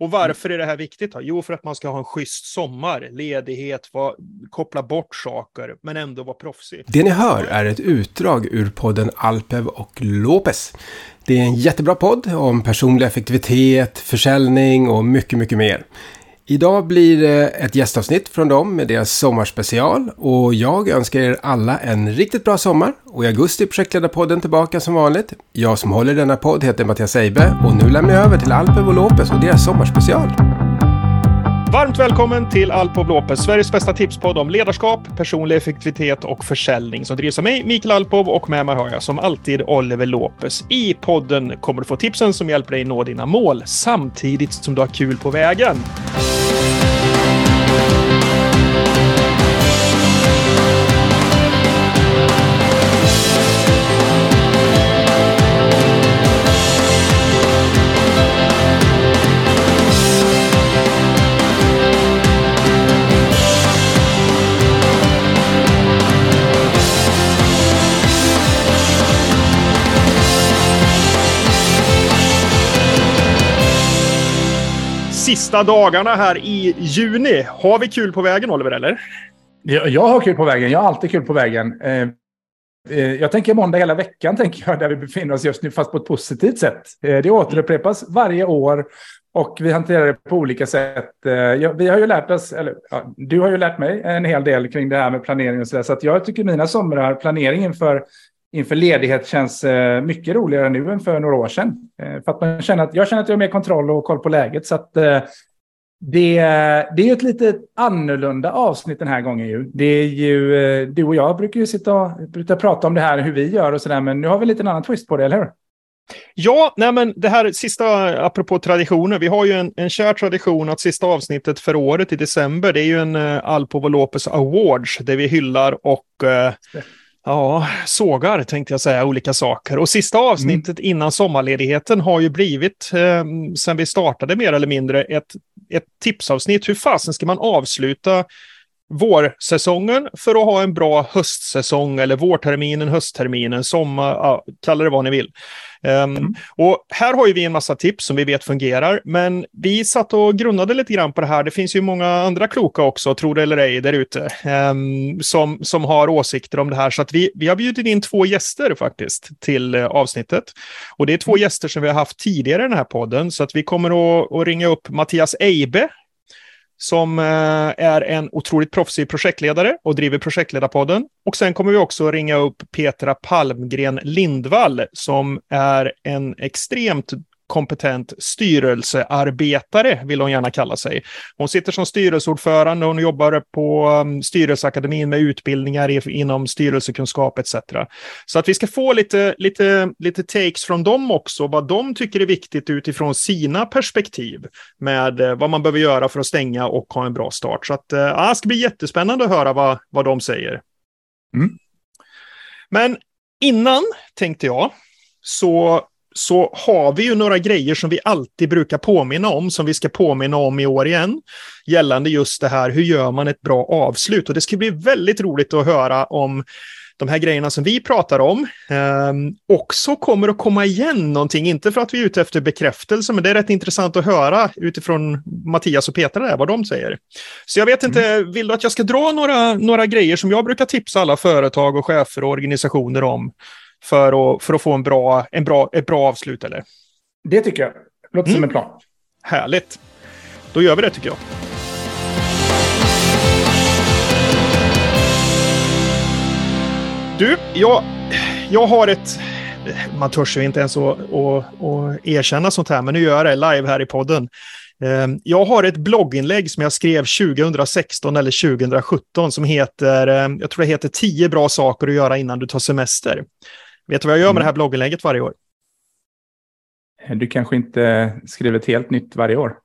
Och varför är det här viktigt? Då? Jo, för att man ska ha en schysst sommar, ledighet, var, koppla bort saker, men ändå vara proffsig. Det ni hör är ett utdrag ur podden Alpev och Lopez. Det är en jättebra podd om personlig effektivitet, försäljning och mycket, mycket mer. Idag blir det ett gästavsnitt från dem med deras sommarspecial och jag önskar er alla en riktigt bra sommar och i augusti är Projektledarpodden tillbaka som vanligt. Jag som håller denna podd heter Mattias Eibe och nu lämnar jag över till Alpev och Lopez och deras sommarspecial. Varmt välkommen till Alpov Lopez, Sveriges bästa tipspodd om ledarskap, personlig effektivitet och försäljning som drivs av mig, Mikael Alpov, och med mig har jag som alltid Oliver Lopez. I podden kommer du få tipsen som hjälper dig nå dina mål samtidigt som du har kul på vägen. Sista dagarna här i juni. Har vi kul på vägen, Oliver, eller? Jag, jag har kul på vägen. Jag har alltid kul på vägen. Eh, eh, jag tänker måndag hela veckan, tänker jag, där vi befinner oss just nu, fast på ett positivt sätt. Eh, det återupprepas varje år och vi hanterar det på olika sätt. Eh, vi har ju lärt oss, eller ja, du har ju lärt mig en hel del kring det här med planering och så där. Så att jag tycker mina somrar, planeringen för inför ledighet känns eh, mycket roligare nu än för några år sedan. Eh, för att man känner att, jag känner att jag har mer kontroll och koll på läget. Så att, eh, det, det är ett lite annorlunda avsnitt den här gången. Ju. Det är ju, du och jag brukar ju sitta och brukar prata om det här, hur vi gör och sådär. Men nu har vi lite en annan twist på det, eller hur? Ja, nej men det här sista, apropå traditioner, vi har ju en, en kär tradition att sista avsnittet för året i december, det är ju en uh, Alpo Lopez Awards, där vi hyllar och uh, Ja, sågar tänkte jag säga, olika saker. Och sista avsnittet mm. innan sommarledigheten har ju blivit, eh, sen vi startade mer eller mindre, ett, ett tipsavsnitt. Hur fasen ska man avsluta vårsäsongen för att ha en bra höstsäsong eller vårterminen, höstterminen, sommar, ja, kalla det vad ni vill. Um, mm. Och här har ju vi en massa tips som vi vet fungerar, men vi satt och grundade lite grann på det här. Det finns ju många andra kloka också, tro det eller ej, där ute, um, som, som har åsikter om det här. Så att vi, vi har bjudit in två gäster faktiskt till uh, avsnittet. Och det är två mm. gäster som vi har haft tidigare i den här podden, så att vi kommer att, att ringa upp Mattias Eibe som eh, är en otroligt proffsig projektledare och driver Projektledarpodden. Och sen kommer vi också ringa upp Petra Palmgren Lindvall som är en extremt kompetent styrelsearbetare, vill hon gärna kalla sig. Hon sitter som styrelseordförande, hon jobbar på um, Styrelseakademin med utbildningar inom styrelsekunskap etc. Så att vi ska få lite, lite, lite takes från dem också, vad de tycker är viktigt utifrån sina perspektiv med eh, vad man behöver göra för att stänga och ha en bra start. Så att, eh, det ska bli jättespännande att höra vad, vad de säger. Mm. Men innan, tänkte jag, så så har vi ju några grejer som vi alltid brukar påminna om, som vi ska påminna om i år igen, gällande just det här, hur gör man ett bra avslut? Och det ska bli väldigt roligt att höra om de här grejerna som vi pratar om eh, också kommer att komma igen någonting, inte för att vi är ute efter bekräftelse, men det är rätt intressant att höra utifrån Mattias och Petra där, vad de säger. Så jag vet inte, mm. vill du att jag ska dra några, några grejer som jag brukar tipsa alla företag och chefer och organisationer om? För att, för att få en bra, en bra, ett bra avslut? Eller? Det tycker jag. Låter mm. som en plan. Härligt. Då gör vi det tycker jag. Du, jag, jag har ett... Man törs ju inte ens att, att, att erkänna sånt här, men nu gör jag det live här i podden. Ehm, jag har ett blogginlägg som jag skrev 2016 eller 2017 som heter, ehm, jag tror det heter 10 bra saker att göra innan du tar semester. Vet du vad jag gör med det här mm. blogginlägget varje år? Du kanske inte skriver ett helt nytt varje år?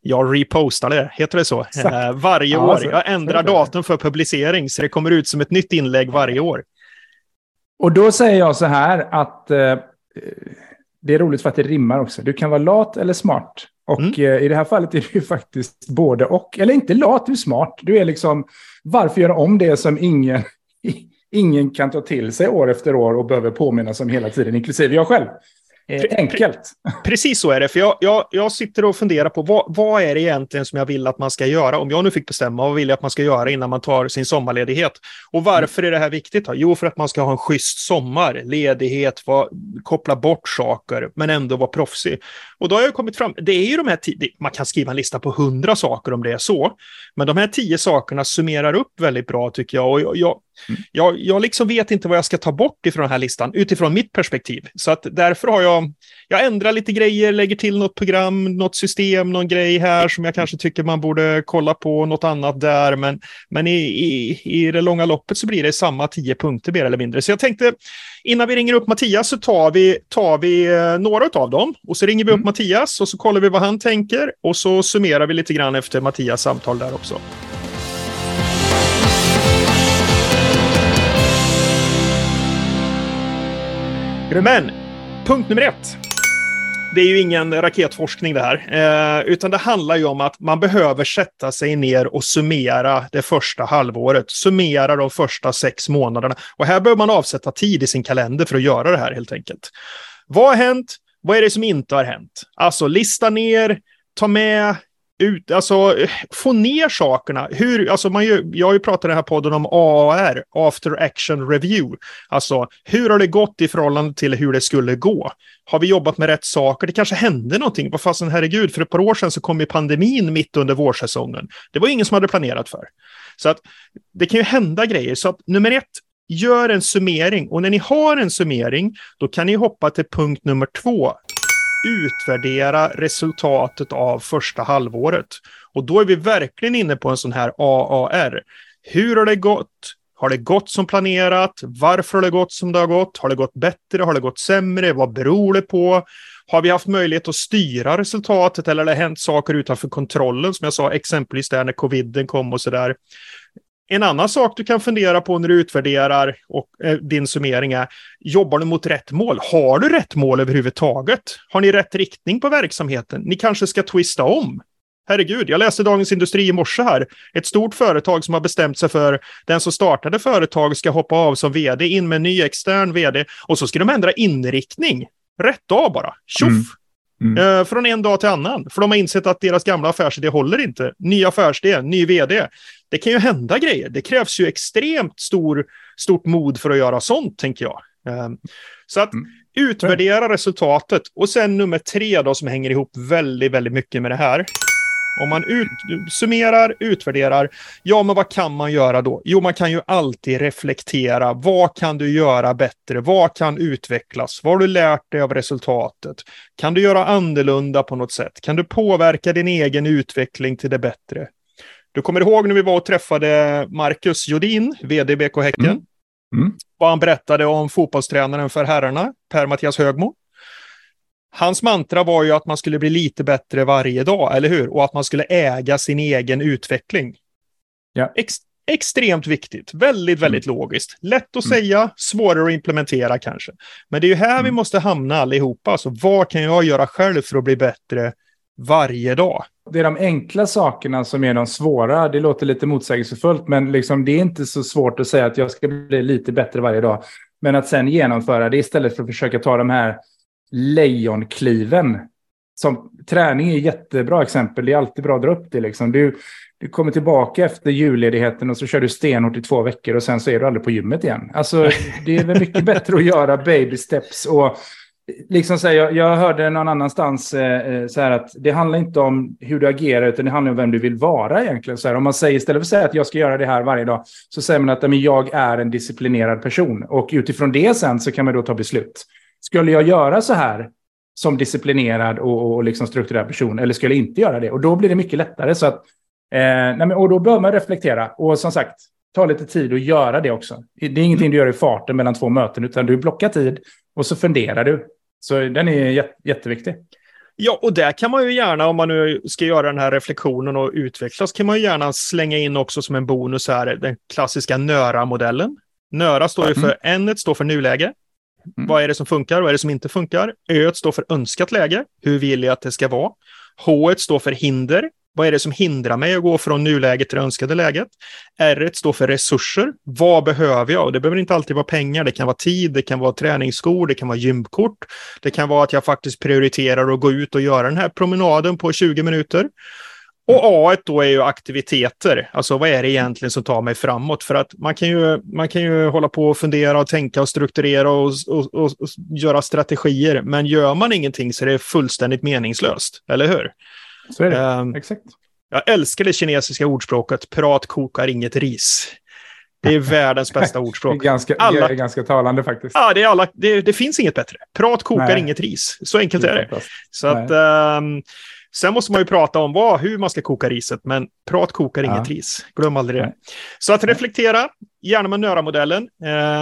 Jag repostar det, heter det så? Eh, varje ja, år. Alltså, jag ändrar datum för publicering så det kommer ut som ett nytt inlägg varje år. Och då säger jag så här att eh, det är roligt för att det rimmar också. Du kan vara lat eller smart. Och mm. eh, i det här fallet är du faktiskt både och. Eller inte lat, du är smart. Du är liksom, varför göra om det som ingen ingen kan ta till sig år efter år och behöver påminnas om hela tiden, inklusive jag själv. Eh, enkelt. Precis så är det, för jag, jag, jag sitter och funderar på vad, vad är det egentligen som jag vill att man ska göra? Om jag nu fick bestämma, vad vill jag att man ska göra innan man tar sin sommarledighet? Och varför är det här viktigt? Då? Jo, för att man ska ha en schysst sommar, ledighet, var, koppla bort saker, men ändå vara proffsig. Och då har jag kommit fram, det är ju de här man kan skriva en lista på hundra saker om det är så, men de här tio sakerna summerar upp väldigt bra tycker jag. Och jag, jag Mm. Jag, jag liksom vet inte vad jag ska ta bort ifrån den här listan utifrån mitt perspektiv. Så att därför har jag, jag ändrar lite grejer, lägger till något program, något system, någon grej här som jag kanske tycker man borde kolla på, något annat där. Men, men i, i, i det långa loppet så blir det samma tio punkter mer eller mindre. Så jag tänkte, innan vi ringer upp Mattias så tar vi, tar vi eh, några av dem och så ringer vi upp mm. Mattias och så kollar vi vad han tänker och så summerar vi lite grann efter Mattias samtal där också. Men punkt nummer ett. Det är ju ingen raketforskning det här, eh, utan det handlar ju om att man behöver sätta sig ner och summera det första halvåret, summera de första sex månaderna. Och här behöver man avsätta tid i sin kalender för att göra det här helt enkelt. Vad har hänt? Vad är det som inte har hänt? Alltså lista ner, ta med ut, alltså få ner sakerna. Hur, alltså man ju, jag har ju pratat i den här podden om AAR, After Action Review. Alltså hur har det gått i förhållande till hur det skulle gå? Har vi jobbat med rätt saker? Det kanske hände någonting. Vad fasen herregud, för ett par år sedan så kom ju pandemin mitt under vårsäsongen. Det var ingen som hade planerat för. Så att det kan ju hända grejer. Så att nummer ett, gör en summering. Och när ni har en summering, då kan ni hoppa till punkt nummer två utvärdera resultatet av första halvåret. Och då är vi verkligen inne på en sån här AAR. Hur har det gått? Har det gått som planerat? Varför har det gått som det har gått? Har det gått bättre? Har det gått sämre? Vad beror det på? Har vi haft möjlighet att styra resultatet eller har det hänt saker utanför kontrollen som jag sa exempelvis där när coviden kom och så där. En annan sak du kan fundera på när du utvärderar och eh, din summering är, jobbar du mot rätt mål? Har du rätt mål överhuvudtaget? Har ni rätt riktning på verksamheten? Ni kanske ska twista om? Herregud, jag läste Dagens Industri i morse här. Ett stort företag som har bestämt sig för den som startade företag ska hoppa av som vd, in med en ny extern vd och så ska de ändra inriktning. Rätt av bara. Tjoff! Mm. Mm. Eh, från en dag till annan. För de har insett att deras gamla affärsidé håller inte. Ny affärsidé, ny vd. Det kan ju hända grejer. Det krävs ju extremt stor, stort mod för att göra sånt, tänker jag. Eh, så att mm. utvärdera resultatet. Och sen nummer tre då, som hänger ihop väldigt, väldigt mycket med det här. Om man ut, summerar, utvärderar, ja men vad kan man göra då? Jo, man kan ju alltid reflektera. Vad kan du göra bättre? Vad kan utvecklas? Vad har du lärt dig av resultatet? Kan du göra annorlunda på något sätt? Kan du påverka din egen utveckling till det bättre? Du kommer ihåg när vi var och träffade Marcus Jodin, vd BK Häcken? Mm. Mm. Vad han berättade om fotbollstränaren för herrarna, Per-Mattias Högmo. Hans mantra var ju att man skulle bli lite bättre varje dag, eller hur? Och att man skulle äga sin egen utveckling. Ja. Ex extremt viktigt, väldigt, väldigt mm. logiskt. Lätt att mm. säga, svårare att implementera kanske. Men det är ju här mm. vi måste hamna allihopa. Alltså, vad kan jag göra själv för att bli bättre varje dag? Det är de enkla sakerna som är de svåra. Det låter lite motsägelsefullt, men liksom, det är inte så svårt att säga att jag ska bli lite bättre varje dag. Men att sen genomföra det istället för att försöka ta de här lejonkliven. Som, träning är jättebra exempel. Det är alltid bra att dra upp det. Liksom. Du, du kommer tillbaka efter julledigheten och så kör du stenhårt i två veckor och sen så är du aldrig på gymmet igen. Alltså, det är väl mycket bättre att göra baby steps och liksom så här, jag, jag, hörde någon annanstans eh, eh, så här att det handlar inte om hur du agerar utan det handlar om vem du vill vara egentligen. Så här, om man säger istället för att säga att jag ska göra det här varje dag så säger man att men, jag är en disciplinerad person och utifrån det sen så kan man då ta beslut skulle jag göra så här som disciplinerad och, och liksom strukturerad person eller skulle jag inte göra det? Och då blir det mycket lättare. Så att, eh, nej, och då bör man reflektera och som sagt, ta lite tid att göra det också. Det är ingenting du gör i farten mellan två möten, utan du blockar tid och så funderar du. Så den är jätte, jätteviktig. Ja, och där kan man ju gärna, om man nu ska göra den här reflektionen och utvecklas, kan man ju gärna slänga in också som en bonus här den klassiska NÖRA-modellen. NÖRA står ju för mm. N står för nuläge, Mm. Vad är det som funkar? Vad är det som inte funkar? Ö står för önskat läge. Hur vill jag att det ska vara? H står för hinder. Vad är det som hindrar mig att gå från nuläget till det önskade läget? R står för resurser. Vad behöver jag? Och det behöver inte alltid vara pengar. Det kan vara tid, det kan vara träningsskor, det kan vara gymkort. Det kan vara att jag faktiskt prioriterar att gå ut och göra den här promenaden på 20 minuter. Och A då är ju aktiviteter. Alltså vad är det egentligen som tar mig framåt? För att man kan ju, man kan ju hålla på och fundera och tänka och strukturera och, och, och, och göra strategier. Men gör man ingenting så är det fullständigt meningslöst, eller hur? Så är det, um, exakt. Jag älskar det kinesiska ordspråket, prat kokar inget ris. Det är världens bästa ordspråk. Ganska, alla, det är ganska talande faktiskt. Ja, det, är alla, det, det finns inget bättre. Prat kokar Nej. inget ris. Så enkelt det är, är det. Så att, um, Sen måste man ju prata om vad, hur man ska koka riset, men prat kokar ja. inget ris. Glöm aldrig det. Så att reflektera, gärna med Nöra-modellen.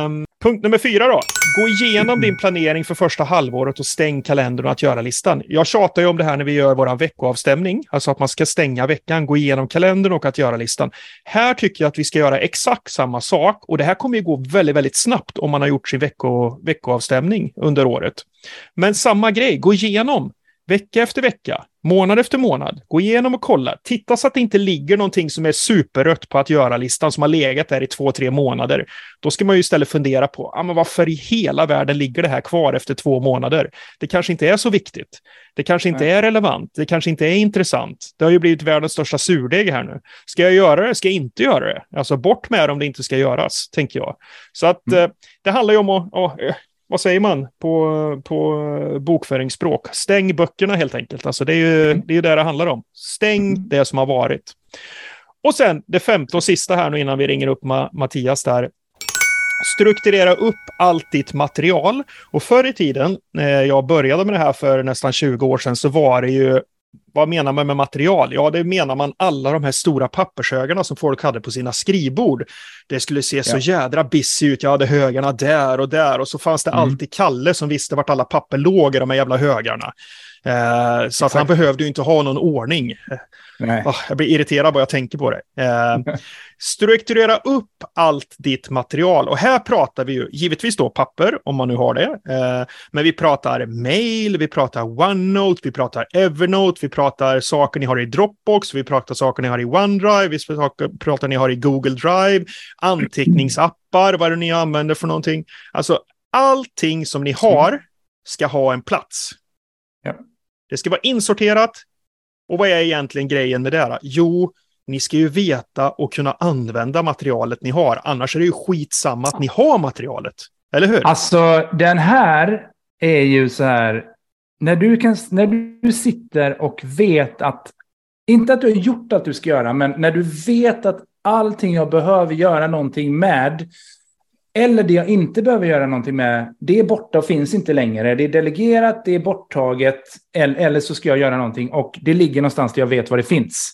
Um, punkt nummer fyra då. Gå igenom din planering för första halvåret och stäng kalendern och att göra-listan. Jag tjatar ju om det här när vi gör vår veckoavstämning, alltså att man ska stänga veckan, gå igenom kalendern och att göra-listan. Här tycker jag att vi ska göra exakt samma sak och det här kommer ju gå väldigt, väldigt snabbt om man har gjort sin vecko, veckoavstämning under året. Men samma grej, gå igenom vecka efter vecka, månad efter månad, gå igenom och kolla. Titta så att det inte ligger någonting som är superrött på att göra-listan som har legat där i två, tre månader. Då ska man ju istället fundera på, ah, men varför i hela världen ligger det här kvar efter två månader? Det kanske inte är så viktigt. Det kanske inte Nej. är relevant. Det kanske inte är intressant. Det har ju blivit världens största surdeg här nu. Ska jag göra det? Ska jag inte göra det? Alltså bort med det om det inte ska göras, tänker jag. Så att mm. eh, det handlar ju om att, att vad säger man på, på bokföringsspråk? Stäng böckerna helt enkelt. Alltså det är ju mm. det, är det det handlar om. Stäng mm. det som har varit. Och sen det femte och sista här nu innan vi ringer upp Ma Mattias där. Strukturera upp allt ditt material. Och förr i tiden, när jag började med det här för nästan 20 år sedan, så var det ju vad menar man med material? Ja, det menar man alla de här stora pappershögarna som folk hade på sina skrivbord. Det skulle se så jädra busy ut. Jag hade högarna där och där och så fanns det mm. alltid Kalle som visste vart alla papper låg i de här jävla högarna. Eh, så att han behövde ju inte ha någon ordning. Oh, jag blir irriterad bara jag tänker på det. Eh, strukturera upp allt ditt material. Och här pratar vi ju givetvis då papper, om man nu har det. Eh, men vi pratar mail, vi pratar OneNote, vi pratar Evernote, vi pratar saker ni har i Dropbox, vi pratar saker ni har i OneDrive, vi pratar, pratar ni har i Google Drive, anteckningsappar, vad det ni använder för någonting. Alltså allting som ni har ska ha en plats. Ja. Det ska vara insorterat. Och vad är egentligen grejen med det? Här? Jo, ni ska ju veta och kunna använda materialet ni har. Annars är det ju skitsamma att ni har materialet. Eller hur? Alltså, den här är ju så här. När du, kan, när du sitter och vet att, inte att du har gjort allt du ska göra, men när du vet att allting jag behöver göra någonting med, eller det jag inte behöver göra någonting med, det är borta och finns inte längre. Det är delegerat, det är borttaget, eller, så ska jag göra någonting och det ligger någonstans där jag vet var det finns.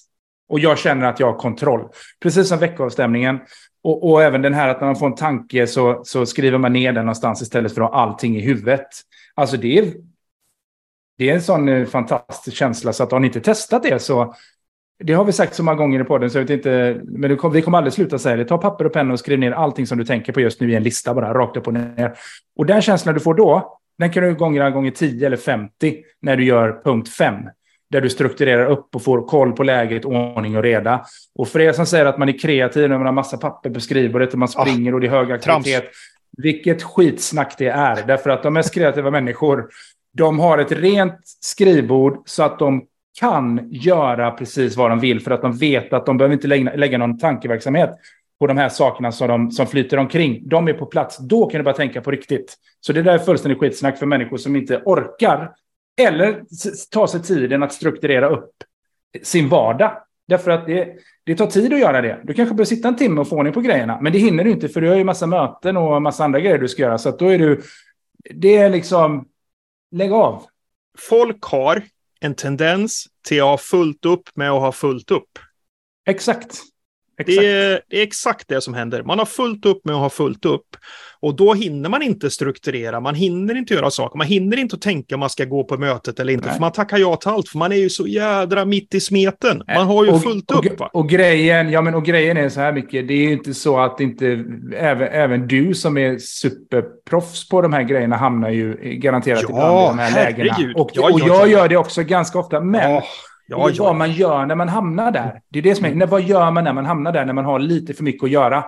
Och jag känner att jag har kontroll. Precis som veckoavstämningen. Och, och, även den här att när man får en tanke så, så skriver man ner den någonstans istället för att ha allting i huvudet. Alltså det är, det är en sån eh, fantastisk känsla så att har ni inte testat det så det har vi sagt så många gånger i podden, så jag vet inte, men kom, vi kommer aldrig sluta säga det. Ta papper och penna och skriv ner allting som du tänker på just nu i en lista, bara rakt upp och ner. Och den känslan du får då, den kan du gångra gånger 10 eller 50 när du gör punkt 5. Där du strukturerar upp och får koll på läget, ordning och reda. Och för er som säger att man är kreativ när man har massa papper på skrivbordet och man ah, springer oh, och det är hög aktivitet. Trams. Vilket skitsnack det är. Därför att de mest kreativa människor, de har ett rent skrivbord så att de kan göra precis vad de vill för att de vet att de behöver inte lägga, lägga någon tankeverksamhet på de här sakerna som, de, som flyter omkring. De är på plats, då kan du bara tänka på riktigt. Så det där är fullständigt skitsnack för människor som inte orkar eller tar sig tiden att strukturera upp sin vardag. Därför att det, det tar tid att göra det. Du kanske behöver sitta en timme och få ordning på grejerna, men det hinner du inte för du har ju massa möten och massa andra grejer du ska göra. Så att då är du, det är liksom, lägg av. Folk har en tendens till att ha fullt upp med att ha fullt upp. Exakt. Exakt. Det, är, det är exakt det som händer. Man har fullt upp med att ha fullt upp. Och då hinner man inte strukturera, man hinner inte göra saker, man hinner inte tänka om man ska gå på mötet eller inte, Nej. för man tackar ja till allt, för man är ju så jädra mitt i smeten. Man har ju och, fullt och, upp. Va? Och, grejen, ja men och grejen är så här mycket, det är ju inte så att inte, även, även du som är superproffs på de här grejerna hamnar ju garanterat ja, ibland i de här herregud. lägena. Och, ja, och jag gör det också ganska ofta, men... Ja Ja, är vad man gör när man hamnar där. Det är det som är, när, vad gör man när man hamnar där, när man har lite för mycket att göra?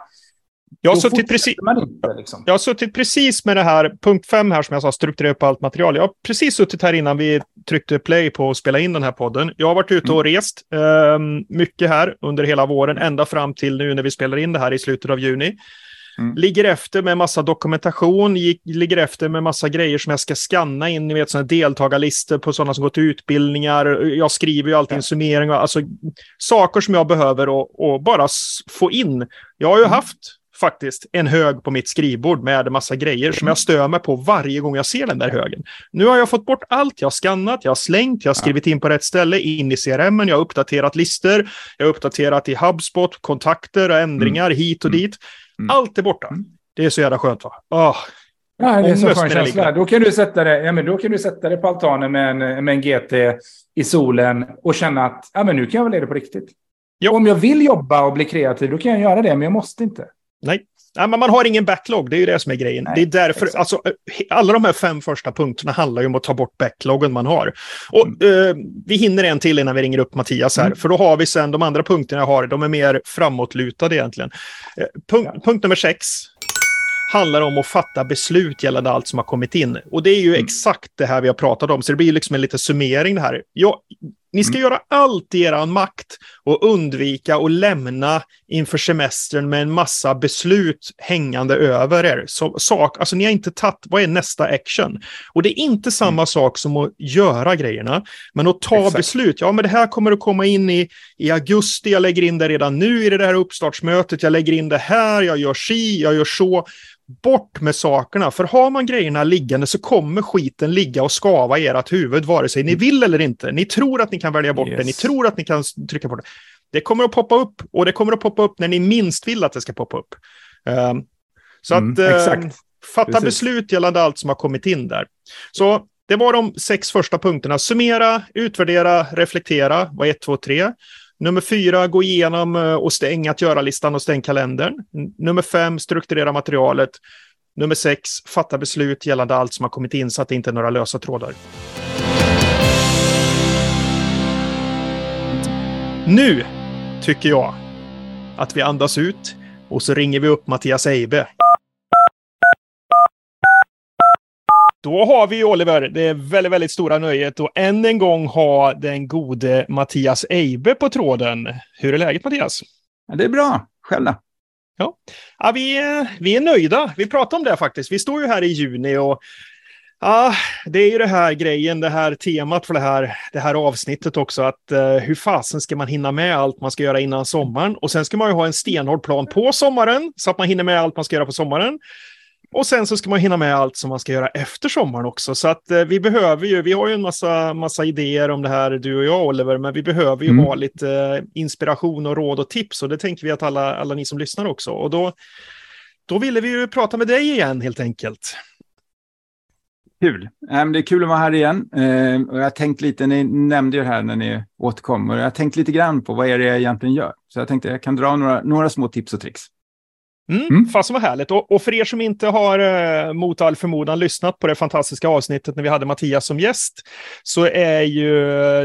Jag har, suttit precis, inte, liksom. jag har suttit precis med det här, punkt fem här som jag sa, strukturera upp allt material. Jag har precis suttit här innan vi tryckte play på att spela in den här podden. Jag har varit ute och mm. rest eh, mycket här under hela våren, ända fram till nu när vi spelar in det här i slutet av juni. Mm. Ligger efter med massa dokumentation, gick, ligger efter med massa grejer som jag ska skanna in, ni vet sådana deltagarlistor på sådana som går till utbildningar. Jag skriver ju alltid en summering, alltså saker som jag behöver och, och bara få in. Jag har ju mm. haft faktiskt en hög på mitt skrivbord med massa grejer som jag stör mig på varje gång jag ser den där högen. Nu har jag fått bort allt, jag har skannat, jag har slängt, jag har skrivit in på rätt ställe, in i CRM, jag har uppdaterat listor, jag har uppdaterat i HubSpot, kontakter och ändringar mm. hit och mm. dit. Mm. Allt är borta. Mm. Det är så jävla skönt va? Oh. Ja, det är så skön känsla. Då kan, du sätta det, ja, men då kan du sätta det på altanen med en, med en GT i solen och känna att ja, men nu kan jag väl det på riktigt. Jo. Om jag vill jobba och bli kreativ, då kan jag göra det, men jag måste inte. Nej. Nej, men man har ingen backlog, det är ju det som är grejen. Nej, det är därför, alltså, alla de här fem första punkterna handlar ju om att ta bort backloggen man har. Och mm. eh, vi hinner en till innan vi ringer upp Mattias här, mm. för då har vi sen de andra punkterna jag har, de är mer framåtlutade egentligen. Eh, punkt, ja. punkt nummer sex handlar om att fatta beslut gällande allt som har kommit in. Och det är ju mm. exakt det här vi har pratat om, så det blir liksom en liten summering det här. Jag, ni ska mm. göra allt i er makt och undvika att lämna inför semestern med en massa beslut hängande över er. Så, sak, alltså ni har inte tagit, vad är nästa action? Och det är inte samma mm. sak som att göra grejerna, men att ta Exakt. beslut. Ja, men det här kommer att komma in i, i augusti, jag lägger in det redan nu i det här uppstartsmötet, jag lägger in det här, jag gör si, jag gör så bort med sakerna. För har man grejerna liggande så kommer skiten ligga och skava i ert huvud, vare sig ni mm. vill eller inte. Ni tror att ni kan välja bort yes. det, ni tror att ni kan trycka på det. Det kommer att poppa upp och det kommer att poppa upp när ni minst vill att det ska poppa upp. Um, så mm, att uh, fatta Precis. beslut gällande allt som har kommit in där. Så det var de sex första punkterna. Summera, utvärdera, reflektera var ett, två, tre. Nummer fyra, gå igenom eh, och stäng att göra-listan och stäng kalendern. Nummer fem, strukturera materialet. Nummer sex, fatta beslut gällande allt som har kommit in så att det inte är några lösa trådar. Nu tycker jag att vi andas ut och så ringer vi upp Mattias Eibe. Då har vi Oliver, det väldigt, väldigt stora nöjet att än en gång ha den gode Mattias Eibe på tråden. Hur är läget Mattias? Ja, det är bra. Själv då? Ja, ja vi, är, vi är nöjda. Vi pratade om det faktiskt. Vi står ju här i juni och Ja, det är ju det här grejen, det här temat för det här, det här avsnittet också, att uh, hur fasen ska man hinna med allt man ska göra innan sommaren? Och sen ska man ju ha en stenhård plan på sommaren, så att man hinner med allt man ska göra på sommaren. Och sen så ska man hinna med allt som man ska göra efter sommaren också. Så att eh, vi behöver ju, vi har ju en massa, massa idéer om det här, du och jag Oliver, men vi behöver ju mm. ha lite eh, inspiration och råd och tips. Och det tänker vi att alla, alla ni som lyssnar också. Och då, då ville vi ju prata med dig igen helt enkelt. Kul. Det är kul att vara här igen. Eh, och jag har tänkt lite, ni nämnde ju det här när ni återkom, och jag har tänkt lite grann på vad är det jag egentligen gör. Så jag tänkte jag kan dra några, några små tips och tricks. Mm, mm. Fasen vad härligt. Och, och, för er som inte har eh, mot all förmodan lyssnat på det fantastiska avsnittet när vi hade Mattias som gäst, så är ju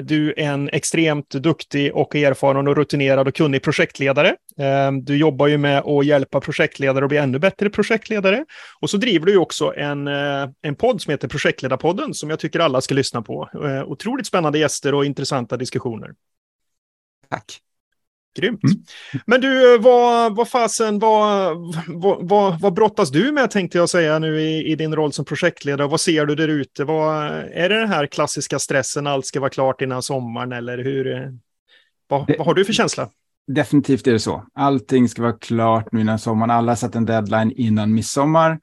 du en extremt duktig och erfaren och rutinerad och kunnig projektledare. Eh, du jobbar ju med att hjälpa projektledare att bli ännu bättre projektledare. Och så driver du ju också en, eh, en podd som heter Projektledarpodden som jag tycker alla ska lyssna på. Eh, otroligt spännande gäster och intressanta diskussioner. Tack. Grymt. Mm. Men du, vad, vad fasen, vad, vad, vad, vad brottas du med tänkte jag säga nu i, i din roll som projektledare? Vad ser du där ute? Vad, är det den här klassiska stressen, allt ska vara klart innan sommaren eller hur? Vad, det, vad har du för känsla? Definitivt är det så. Allting ska vara klart nu innan sommaren. Alla har satt en deadline innan midsommar.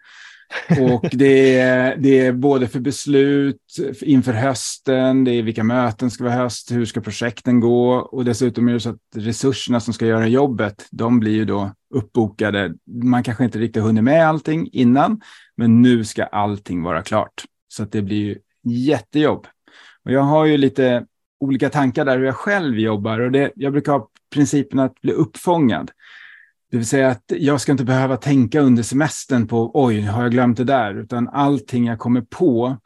Och det är, det är både för beslut inför hösten, det är vilka möten ska vara höst, hur ska projekten gå och dessutom är det så att resurserna som ska göra jobbet, de blir ju då uppbokade. Man kanske inte riktigt hunnit med allting innan, men nu ska allting vara klart. Så att det blir ju jättejobb. Och jag har ju lite olika tankar där hur jag själv jobbar och det, jag brukar ha principen att bli uppfångad. Det vill säga att jag ska inte behöva tänka under semestern på oj, har jag glömt det där? Utan allting jag kommer på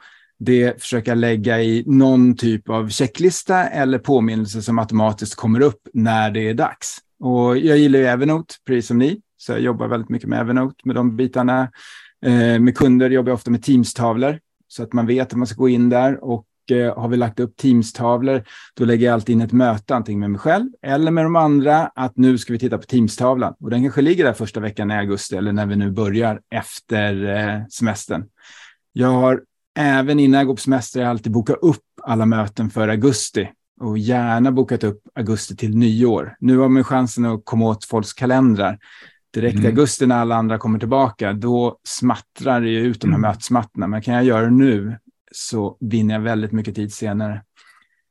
det försöker jag lägga i någon typ av checklista eller påminnelse som automatiskt kommer upp när det är dags. Och jag gillar ju Evernote, precis som ni, så jag jobbar väldigt mycket med Evernote med de bitarna. Eh, med kunder jobbar jag ofta med Teams-tavlor så att man vet att man ska gå in där och har vi lagt upp Teams-tavlor, då lägger jag alltid in ett möte, antingen med mig själv eller med de andra, att nu ska vi titta på Teams-tavlan. Och den kanske ligger där första veckan i augusti eller när vi nu börjar efter eh, semestern. Jag har även innan jag går på semester, jag alltid bokat upp alla möten för augusti och gärna bokat upp augusti till nyår. Nu har man chansen att komma åt folks kalendrar. Direkt mm. i augusti när alla andra kommer tillbaka, då smattrar det ut de här mm. mötesmattorna. Men kan jag göra det nu så vinner jag väldigt mycket tid senare.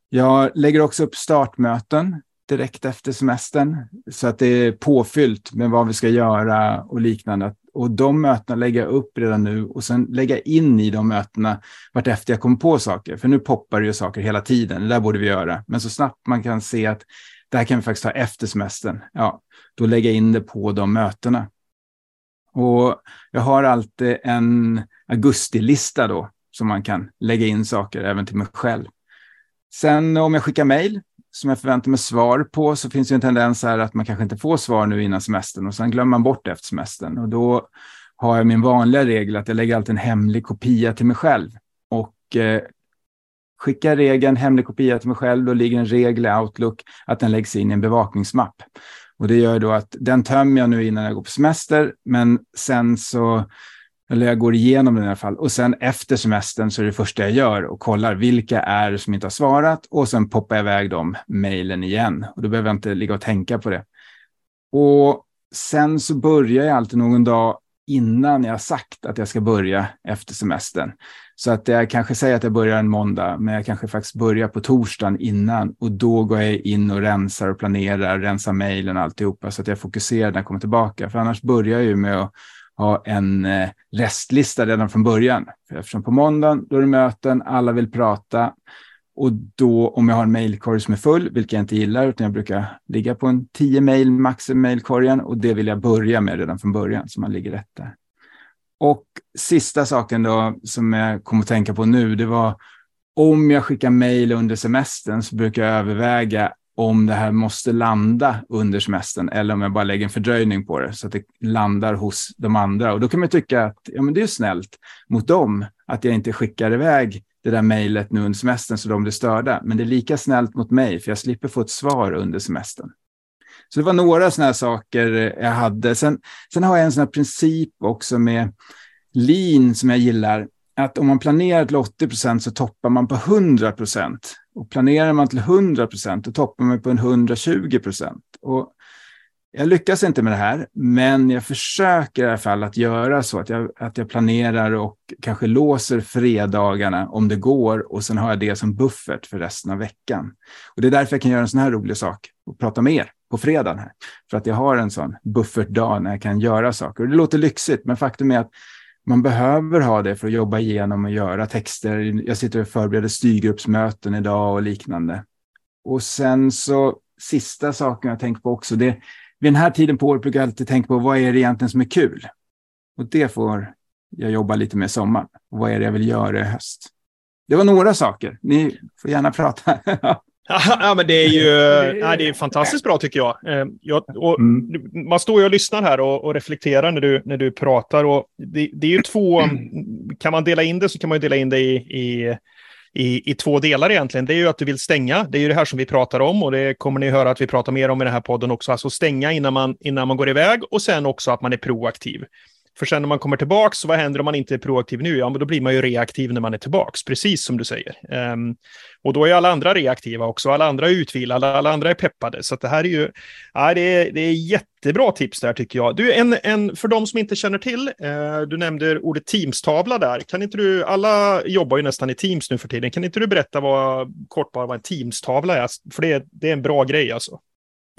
Jag lägger också upp startmöten direkt efter semestern så att det är påfyllt med vad vi ska göra och liknande. Och de mötena lägger jag upp redan nu och sen lägga in i de mötena vartefter jag kommer på saker. För nu poppar det ju saker hela tiden, det där borde vi göra. Men så snabbt man kan se att det här kan vi faktiskt ta efter semestern, ja, då lägger jag in det på de mötena. Och jag har alltid en augustilista då, som man kan lägga in saker även till mig själv. Sen om jag skickar mejl som jag förväntar mig svar på så finns det en tendens här att man kanske inte får svar nu innan semestern och sen glömmer man bort efter semestern. Och då har jag min vanliga regel att jag lägger alltid en hemlig kopia till mig själv. Och eh, skickar regeln hemlig kopia till mig själv, då ligger en regel i Outlook att den läggs in i en bevakningsmapp. Och det gör då att den tömmer jag nu innan jag går på semester, men sen så eller jag går igenom den i alla fall. Och sen efter semestern så är det första jag gör och kollar vilka är det som inte har svarat och sen poppar jag iväg de mejlen igen. Och då behöver jag inte ligga och tänka på det. Och sen så börjar jag alltid någon dag innan jag sagt att jag ska börja efter semestern. Så att jag kanske säger att jag börjar en måndag, men jag kanske faktiskt börjar på torsdagen innan och då går jag in och rensar och planerar, rensar mejlen och alltihopa så att jag fokuserar när jag kommer tillbaka. För annars börjar jag ju med att ha en eh, restlista redan från början. Eftersom på måndagen då är det möten, alla vill prata och då om jag har en mejlkorg som är full, vilket jag inte gillar, utan jag brukar ligga på en 10 mejl max i mailkorgen och det vill jag börja med redan från början så man ligger rätt där. Och sista saken då som jag kom att tänka på nu, det var om jag skickar mejl under semestern så brukar jag överväga om det här måste landa under semestern eller om jag bara lägger en fördröjning på det så att det landar hos de andra. Och då kan man tycka att ja, men det är snällt mot dem att jag inte skickar iväg det där mejlet nu under semestern så de blir störda. Men det är lika snällt mot mig för jag slipper få ett svar under semestern. Så det var några sådana här saker jag hade. Sen, sen har jag en sån här princip också med lean som jag gillar. Att om man planerar till 80 procent så toppar man på 100 procent. Och planerar man till 100 procent, då toppar man på en 120 procent. Jag lyckas inte med det här, men jag försöker i alla fall att göra så att jag, att jag planerar och kanske låser fredagarna om det går och sen har jag det som buffert för resten av veckan. Och Det är därför jag kan göra en sån här rolig sak och prata med er på fredagen. Här. För att jag har en sån buffertdag när jag kan göra saker. Och det låter lyxigt, men faktum är att man behöver ha det för att jobba igenom och göra texter. Jag sitter och förbereder styrgruppsmöten idag och liknande. Och sen så sista saken jag tänker på också, det vid den här tiden på året brukar jag alltid tänka på vad är det egentligen som är kul? Och det får jag jobba lite med i sommar. Och vad är det jag vill göra i höst? Det var några saker. Ni får gärna prata. ja, men det är ju ja, det är fantastiskt bra tycker jag. Eh, jag mm. Man står ju och lyssnar här och, och, reflekterar när du, när du pratar. Och det, det är ju två, kan man dela in det så kan man ju dela in det i, i i, i två delar egentligen. Det är ju att du vill stänga. Det är ju det här som vi pratar om och det kommer ni höra att vi pratar mer om i den här podden också. Alltså stänga innan man, innan man går iväg och sen också att man är proaktiv. För sen när man kommer tillbaka, så vad händer om man inte är proaktiv nu? Ja, men då blir man ju reaktiv när man är tillbaka, precis som du säger. Um, och då är alla andra reaktiva också, alla andra är utvilade, alla andra är peppade. Så det här är ju, ja, det är, det är jättebra tips där tycker jag. Du, en, en, för de som inte känner till, uh, du nämnde ordet Teams-tavla där. Kan inte du, alla jobbar ju nästan i Teams nu för tiden, kan inte du berätta vad, kort bara vad en Teams-tavla är? För det, det är en bra grej alltså.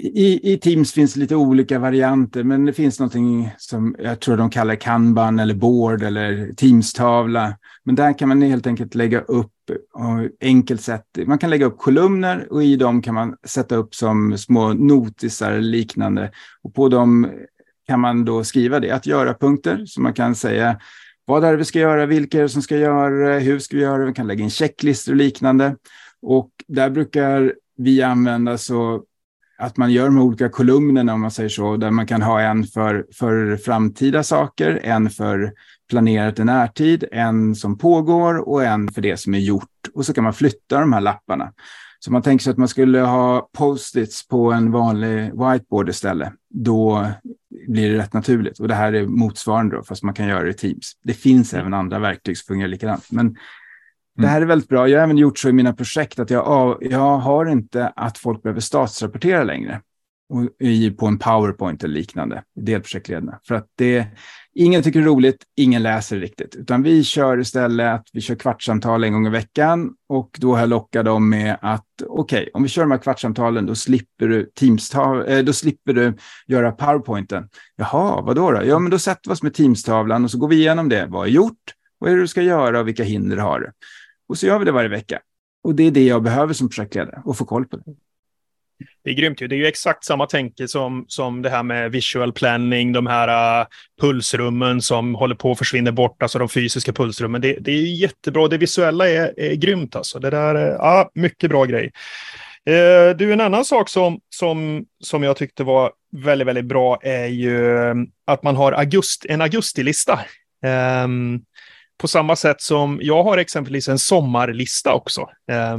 I, I, Teams finns lite olika varianter, men det finns någonting som jag tror de kallar kanban eller board eller Teams-tavla. Men där kan man helt enkelt lägga upp enkelt sätt. Man kan lägga upp kolumner och i dem kan man sätta upp som små notisar eller liknande. Och på dem kan man då skriva det, att göra-punkter, så man kan säga vad är det vi ska göra, vilka är det som ska göra hur ska vi göra det, vi kan lägga in checklistor och liknande. Och där brukar vi använda så att man gör de olika kolumnerna, om man säger så, där man kan ha en för, för framtida saker, en för planerat i närtid, en som pågår och en för det som är gjort. Och så kan man flytta de här lapparna. Så man tänker sig att man skulle ha post-its på en vanlig whiteboard istället. Då blir det rätt naturligt. Och det här är motsvarande då, fast man kan göra det i Teams. Det finns även andra verktyg som fungerar likadant. Men det här är väldigt bra. Jag har även gjort så i mina projekt att jag, jag har inte att folk behöver statsrapportera längre och i, på en powerpoint eller liknande, delprojektledarna. För att det, ingen tycker det är roligt, ingen läser riktigt. Utan vi kör istället att vi kör kvartssamtal en gång i veckan och då har jag lockat dem med att okej, okay, om vi kör de här kvartssamtalen då slipper du, teams eh, då slipper du göra powerpointen. Jaha, vad då? Ja, men då sätter vi oss med teamstavlan och så går vi igenom det. Vad är gjort? Vad är det du ska göra och vilka hinder har du? Och så gör vi det varje vecka. Och det är det jag behöver som projektledare, och få koll på det. Det är grymt ju. Det är ju exakt samma tänke som, som det här med visual planning, de här uh, pulsrummen som håller på att försvinna bort, alltså de fysiska pulsrummen. Det, det är jättebra. Det visuella är, är grymt alltså. Det där är uh, mycket bra grej. Uh, du, en annan sak som, som, som jag tyckte var väldigt, väldigt bra är ju ähm, att man har august, en augustilista. Um, på samma sätt som jag har exempelvis en sommarlista också. Eh,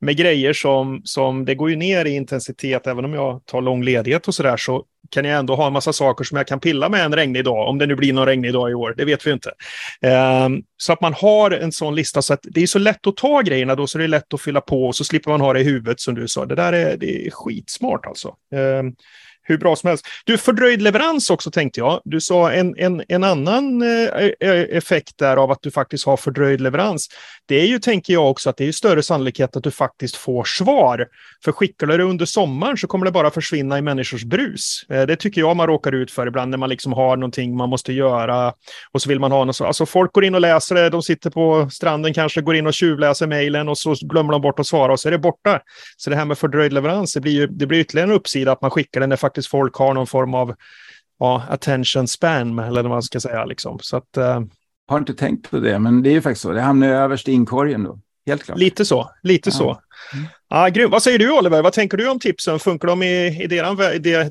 med grejer som, som det går ju ner i intensitet, även om jag tar lång ledighet och så där, så kan jag ändå ha en massa saker som jag kan pilla med en regnig dag, om det nu blir någon regnig dag i år, det vet vi inte. Eh, så att man har en sån lista, så att det är så lätt att ta grejerna då, så det är lätt att fylla på och så slipper man ha det i huvudet som du sa. Det där är, det är skitsmart alltså. Eh, hur bra som helst. Du, fördröjd leverans också tänkte jag. Du sa en, en, en annan eh, e, e, effekt där av att du faktiskt har fördröjd leverans. Det är ju, tänker jag också, att det är större sannolikhet att du faktiskt får svar. För skickar du det under sommaren så kommer det bara försvinna i människors brus. Eh, det tycker jag man råkar ut för ibland när man liksom har någonting man måste göra och så vill man ha något. Så, alltså folk går in och läser det, de sitter på stranden kanske, går in och tjuvläser mejlen och så glömmer de bort att svara och så är det borta. Så det här med fördröjd leverans, det blir ju det blir ytterligare en uppsida att man skickar den när faktiskt folk har någon form av ja, attention span, eller vad man ska säga. Liksom. Så att, uh... Har inte tänkt på det, men det är ju faktiskt så. Det hamnar överst i inkorgen då. Helt klart. Lite så, lite ja. så. Mm. Ah, grym. Vad säger du Oliver? Vad tänker du om tipsen? Funkar de i, i deran,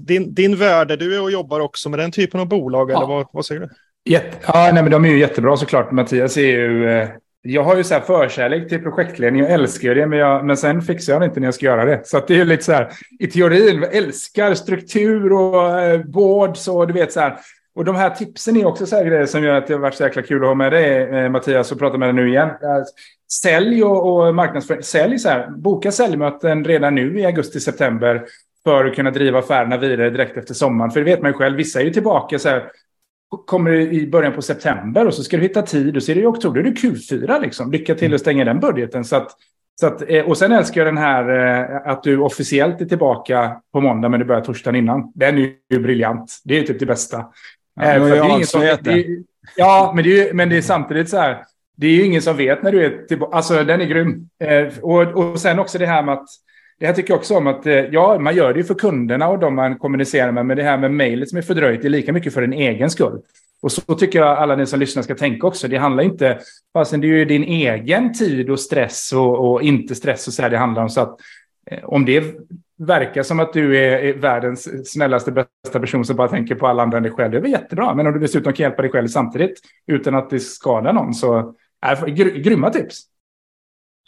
din, din värld? Du är och jobbar också med den typen av bolag, ja. eller vad, vad säger du? Jätte, ja, nej, men de är ju jättebra såklart. Mattias är ju eh, jag har ju så här förkärlek till projektledning. Jag älskar det, men, jag, men sen fixar jag det inte när jag ska göra det. Så det är lite så här, i teorin, jag älskar struktur och eh, boards och du vet så här. Och de här tipsen är också så här grejer som gör att det har varit så jäkla kul att ha med dig, eh, Mattias, och prata med dig nu igen. Eh, sälj och, och marknadsföring. Sälj så här, boka säljmöten redan nu i augusti-september för att kunna driva affärerna vidare direkt efter sommaren. För det vet man ju själv, vissa är ju tillbaka så här kommer i början på september och så ska du hitta tid och så är det i oktober, då är det Q4 liksom. Lycka till att stänga den budgeten. Så att, så att, eh, och sen älskar jag den här eh, att du officiellt är tillbaka på måndag men du börjar torsdagen innan. Den är ju briljant. Det är ju typ det bästa. Ja, eh, det är som, det, ja men, det är, men det är samtidigt så här. Det är ju ingen som vet när du är tillbaka. Alltså den är grym. Och, och sen också det här med att det här tycker jag också om att eh, ja, man gör det ju för kunderna och de man kommunicerar med, men det här med mejlet som är fördröjt är lika mycket för din egen skull. Och så tycker jag alla ni som lyssnar ska tänka också. Det handlar inte, fastän det är ju din egen tid och stress och, och inte stress och så här det handlar om. Så att eh, om det verkar som att du är, är världens snällaste, bästa person som bara tänker på alla andra än dig själv, det är väl jättebra. Men om du dessutom kan hjälpa dig själv samtidigt utan att det skadar någon så, äh, grymma tips.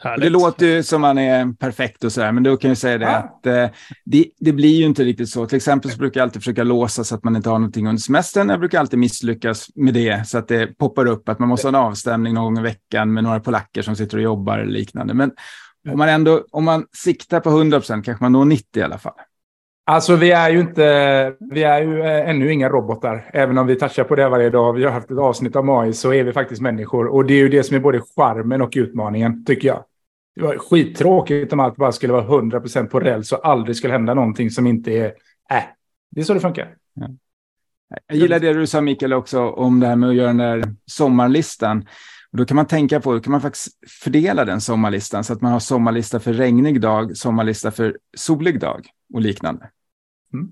Det låter ju som man är perfekt och sådär, men då kan jag säga det ja. att eh, det, det, blir ju inte riktigt så. Till exempel så brukar jag alltid försöka låsa så att man inte har någonting under semestern. Jag brukar alltid misslyckas med det så att det poppar upp att man måste ha en avstämning någon gång i veckan med några polacker som sitter och jobbar eller liknande. Men om man ändå, om man siktar på 100 procent kanske man når 90 i alla fall. Alltså vi är ju inte, vi är ju eh, ännu inga robotar. Även om vi touchar på det varje dag. Vi har haft ett avsnitt av AI så är vi faktiskt människor. Och det är ju det som är både charmen och utmaningen, tycker jag. Det var skittråkigt om allt bara skulle vara 100% på räls och aldrig skulle hända någonting som inte är, äh, det är så det funkar. Ja. Jag gillar det du sa Mikael också om det här med att göra den där sommarlistan. Och då kan man tänka på, då kan man faktiskt fördela den sommarlistan så att man har sommarlista för regnig dag, sommarlista för solig dag och liknande. Mm.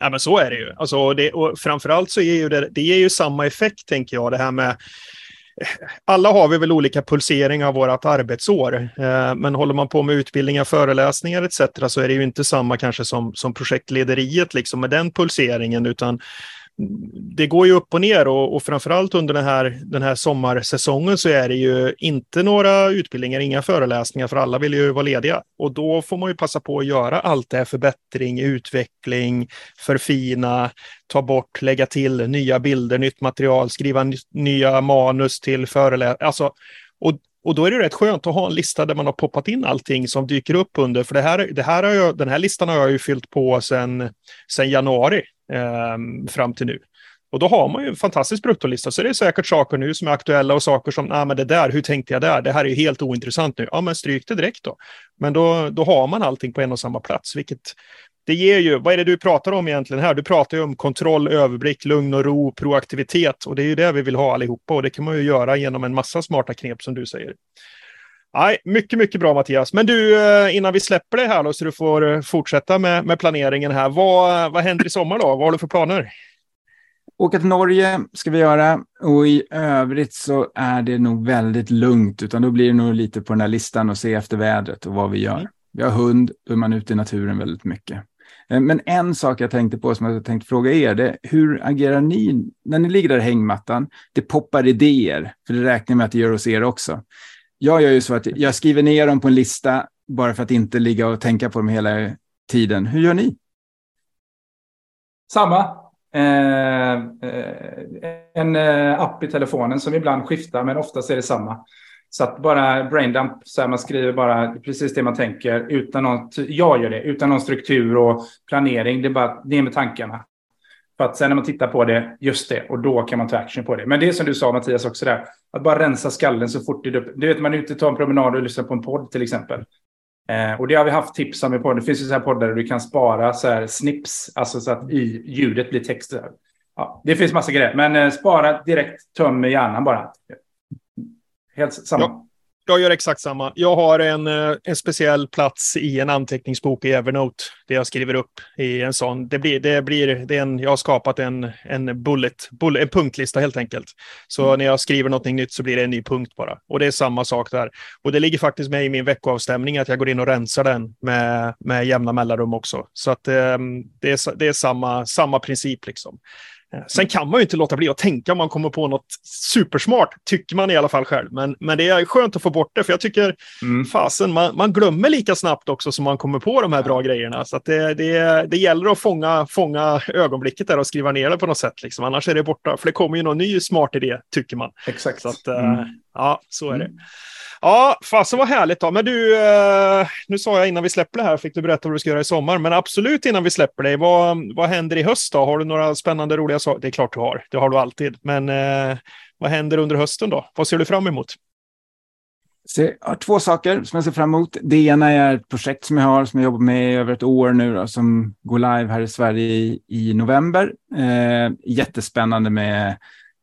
Ja, men så är det ju. Alltså, det, och framförallt så ger ju det, det ger ju samma effekt, tänker jag, det här med eh, alla har vi väl olika pulsering av vårt arbetsår, eh, men håller man på med utbildningar, föreläsningar etc. så är det ju inte samma kanske som, som projektlederiet liksom med den pulseringen, utan det går ju upp och ner och, och framförallt under den här, den här sommarsäsongen så är det ju inte några utbildningar, inga föreläsningar för alla vill ju vara lediga. Och då får man ju passa på att göra allt det här förbättring, utveckling, förfina, ta bort, lägga till nya bilder, nytt material, skriva nya manus till föreläsningar. Alltså, och, och då är det rätt skönt att ha en lista där man har poppat in allting som dyker upp under. För det här, det här har jag, den här listan har jag ju fyllt på sedan januari eh, fram till nu. Och då har man ju en fantastisk bruttolista. Så det är säkert saker nu som är aktuella och saker som, nej men det där, hur tänkte jag där? Det här är ju helt ointressant nu. Ja, men stryk det direkt då. Men då, då har man allting på en och samma plats, vilket det ger ju, vad är det du pratar om egentligen här? Du pratar ju om kontroll, överblick, lugn och ro, proaktivitet och det är ju det vi vill ha allihopa och det kan man ju göra genom en massa smarta knep som du säger. Nej, mycket, mycket bra Mattias. Men du, eh, innan vi släpper det här då, så du får eh, fortsätta med, med planeringen här. Vad, vad händer i sommar då? Vad har du för planer? Åka till Norge ska vi göra och i övrigt så är det nog väldigt lugnt, utan då blir det nog lite på den här listan och se efter vädret och vad vi gör. Mm. Vi har hund, då är man ute i naturen väldigt mycket. Eh, men en sak jag tänkte på som jag tänkte fråga er, det hur agerar ni när ni ligger där i hängmattan? Det poppar idéer, för det räknar med att det gör hos er också jag gör ju så att jag skriver ner dem på en lista bara för att inte ligga och tänka på dem hela tiden. Hur gör ni? Samma. Eh, eh en eh, app i telefonen som ibland skiftar, men oftast är det samma. Så att bara braindump, så här man skriver bara precis det man tänker utan någon, jag gör det, utan någon struktur och planering. Det är bara det med tankarna. För att sen när man tittar på det, just det, och då kan man ta action på det. Men det är som du sa Mattias också där, att bara rensa skallen så fort det är upp. Du vet, man är ute och tar en promenad och lyssnar på en podd till exempel. Eh, och det har vi haft tips om i podden. Det finns ju så här poddar där du kan spara så här snips, alltså så att i ljudet blir text. Ja, det finns massa grejer, men eh, spara direkt, töm hjärnan bara. Helt samma. Ja. Jag gör exakt samma. Jag har en, eh, en speciell plats i en anteckningsbok i Evernote där jag skriver upp i en sån. Det blir, det blir, det är en, jag har skapat en, en bullet, bullet, en punktlista helt enkelt. Så mm. när jag skriver något nytt så blir det en ny punkt bara. Och det är samma sak där. Och det ligger faktiskt med i min veckoavstämning att jag går in och rensar den med, med jämna mellanrum också. Så att eh, det är, det är samma, samma princip liksom. Eh, sen kan man ju inte låta bli att tänka om man kommer på något supersmart, tycker man i alla fall själv. Men, men det är skönt att få bort det, för jag tycker mm. fasen, man, man glömmer lika snabbt också som man kommer på de här bra grejerna. Så det, det, det gäller att fånga, fånga ögonblicket där och skriva ner det på något sätt. Liksom. Annars är det borta, för det kommer ju någon ny smart idé, tycker man. Exakt. Så att, eh, mm. Ja, så är det. Ja, fasen vad härligt då. Men du, eh, nu sa jag innan vi släpper det här, fick du berätta vad du ska göra i sommar. Men absolut innan vi släpper dig, vad, vad händer i höst då? Har du några spännande, roliga saker? Det är klart du har, det har du alltid. Men eh, vad händer under hösten då? Vad ser du fram emot? Jag har två saker som jag ser fram emot. Det ena är ett projekt som jag har, som jag jobbar med i över ett år nu, då, som går live här i Sverige i, i november. Eh, jättespännande med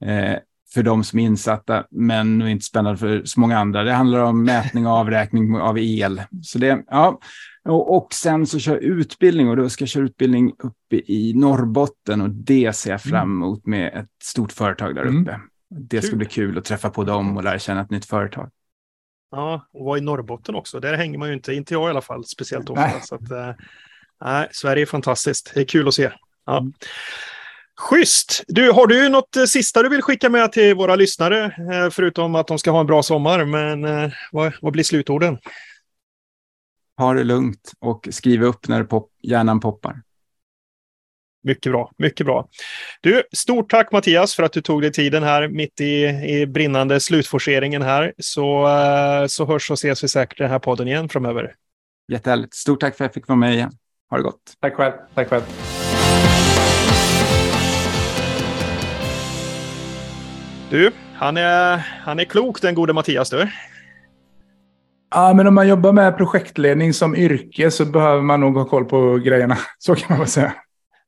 eh, för de som är insatta, men nog inte spännande för så många andra. Det handlar om mätning och avräkning av el. Så det, ja. och, och sen så kör utbildning och då ska jag köra utbildning uppe i Norrbotten och det ser jag fram mm. emot med ett stort företag där mm. uppe. Mm. Det ska kul. bli kul att träffa på dem och lära känna ett nytt företag. Ja, och vara i Norrbotten också. Där hänger man ju inte, inte jag i alla fall, speciellt ofta. Nej. Så att, äh, Sverige är fantastiskt. Det är kul att se. Ja. Schysst! Du, har du något eh, sista du vill skicka med till våra lyssnare? Eh, förutom att de ska ha en bra sommar, men eh, vad, vad blir slutorden? Ha det lugnt och skriv upp när pop hjärnan poppar. Mycket bra, mycket bra. Du, stort tack Mattias för att du tog dig tiden här mitt i, i brinnande slutforceringen här. Så, så hörs och ses vi säkert i den här podden igen framöver. Jättehärligt. Stort tack för att jag fick vara med igen. Ha det gott. Tack själv. Tack själv. Du, han är, han är klok den gode Mattias du. Ja, men om man jobbar med projektledning som yrke så behöver man nog ha koll på grejerna. Så kan man väl säga.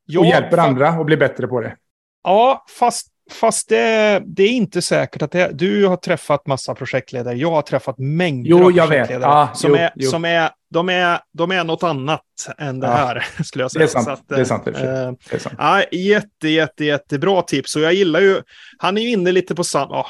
Ja, och hjälper andra att bli bättre på det. Ja, fast, fast det, det är inte säkert att det Du har träffat massa projektledare. Jag har träffat mängder jo, av projektledare. Ja, som, jo, är, jo. som är de är, de är något annat än det Ja. här, skulle jag säga. Det är sant. Så att, det är sant. eh, Det är sant. Ja, jätte, jätte, jättebra tips. Och jag gillar ju, han är ju inne lite på samma, ja,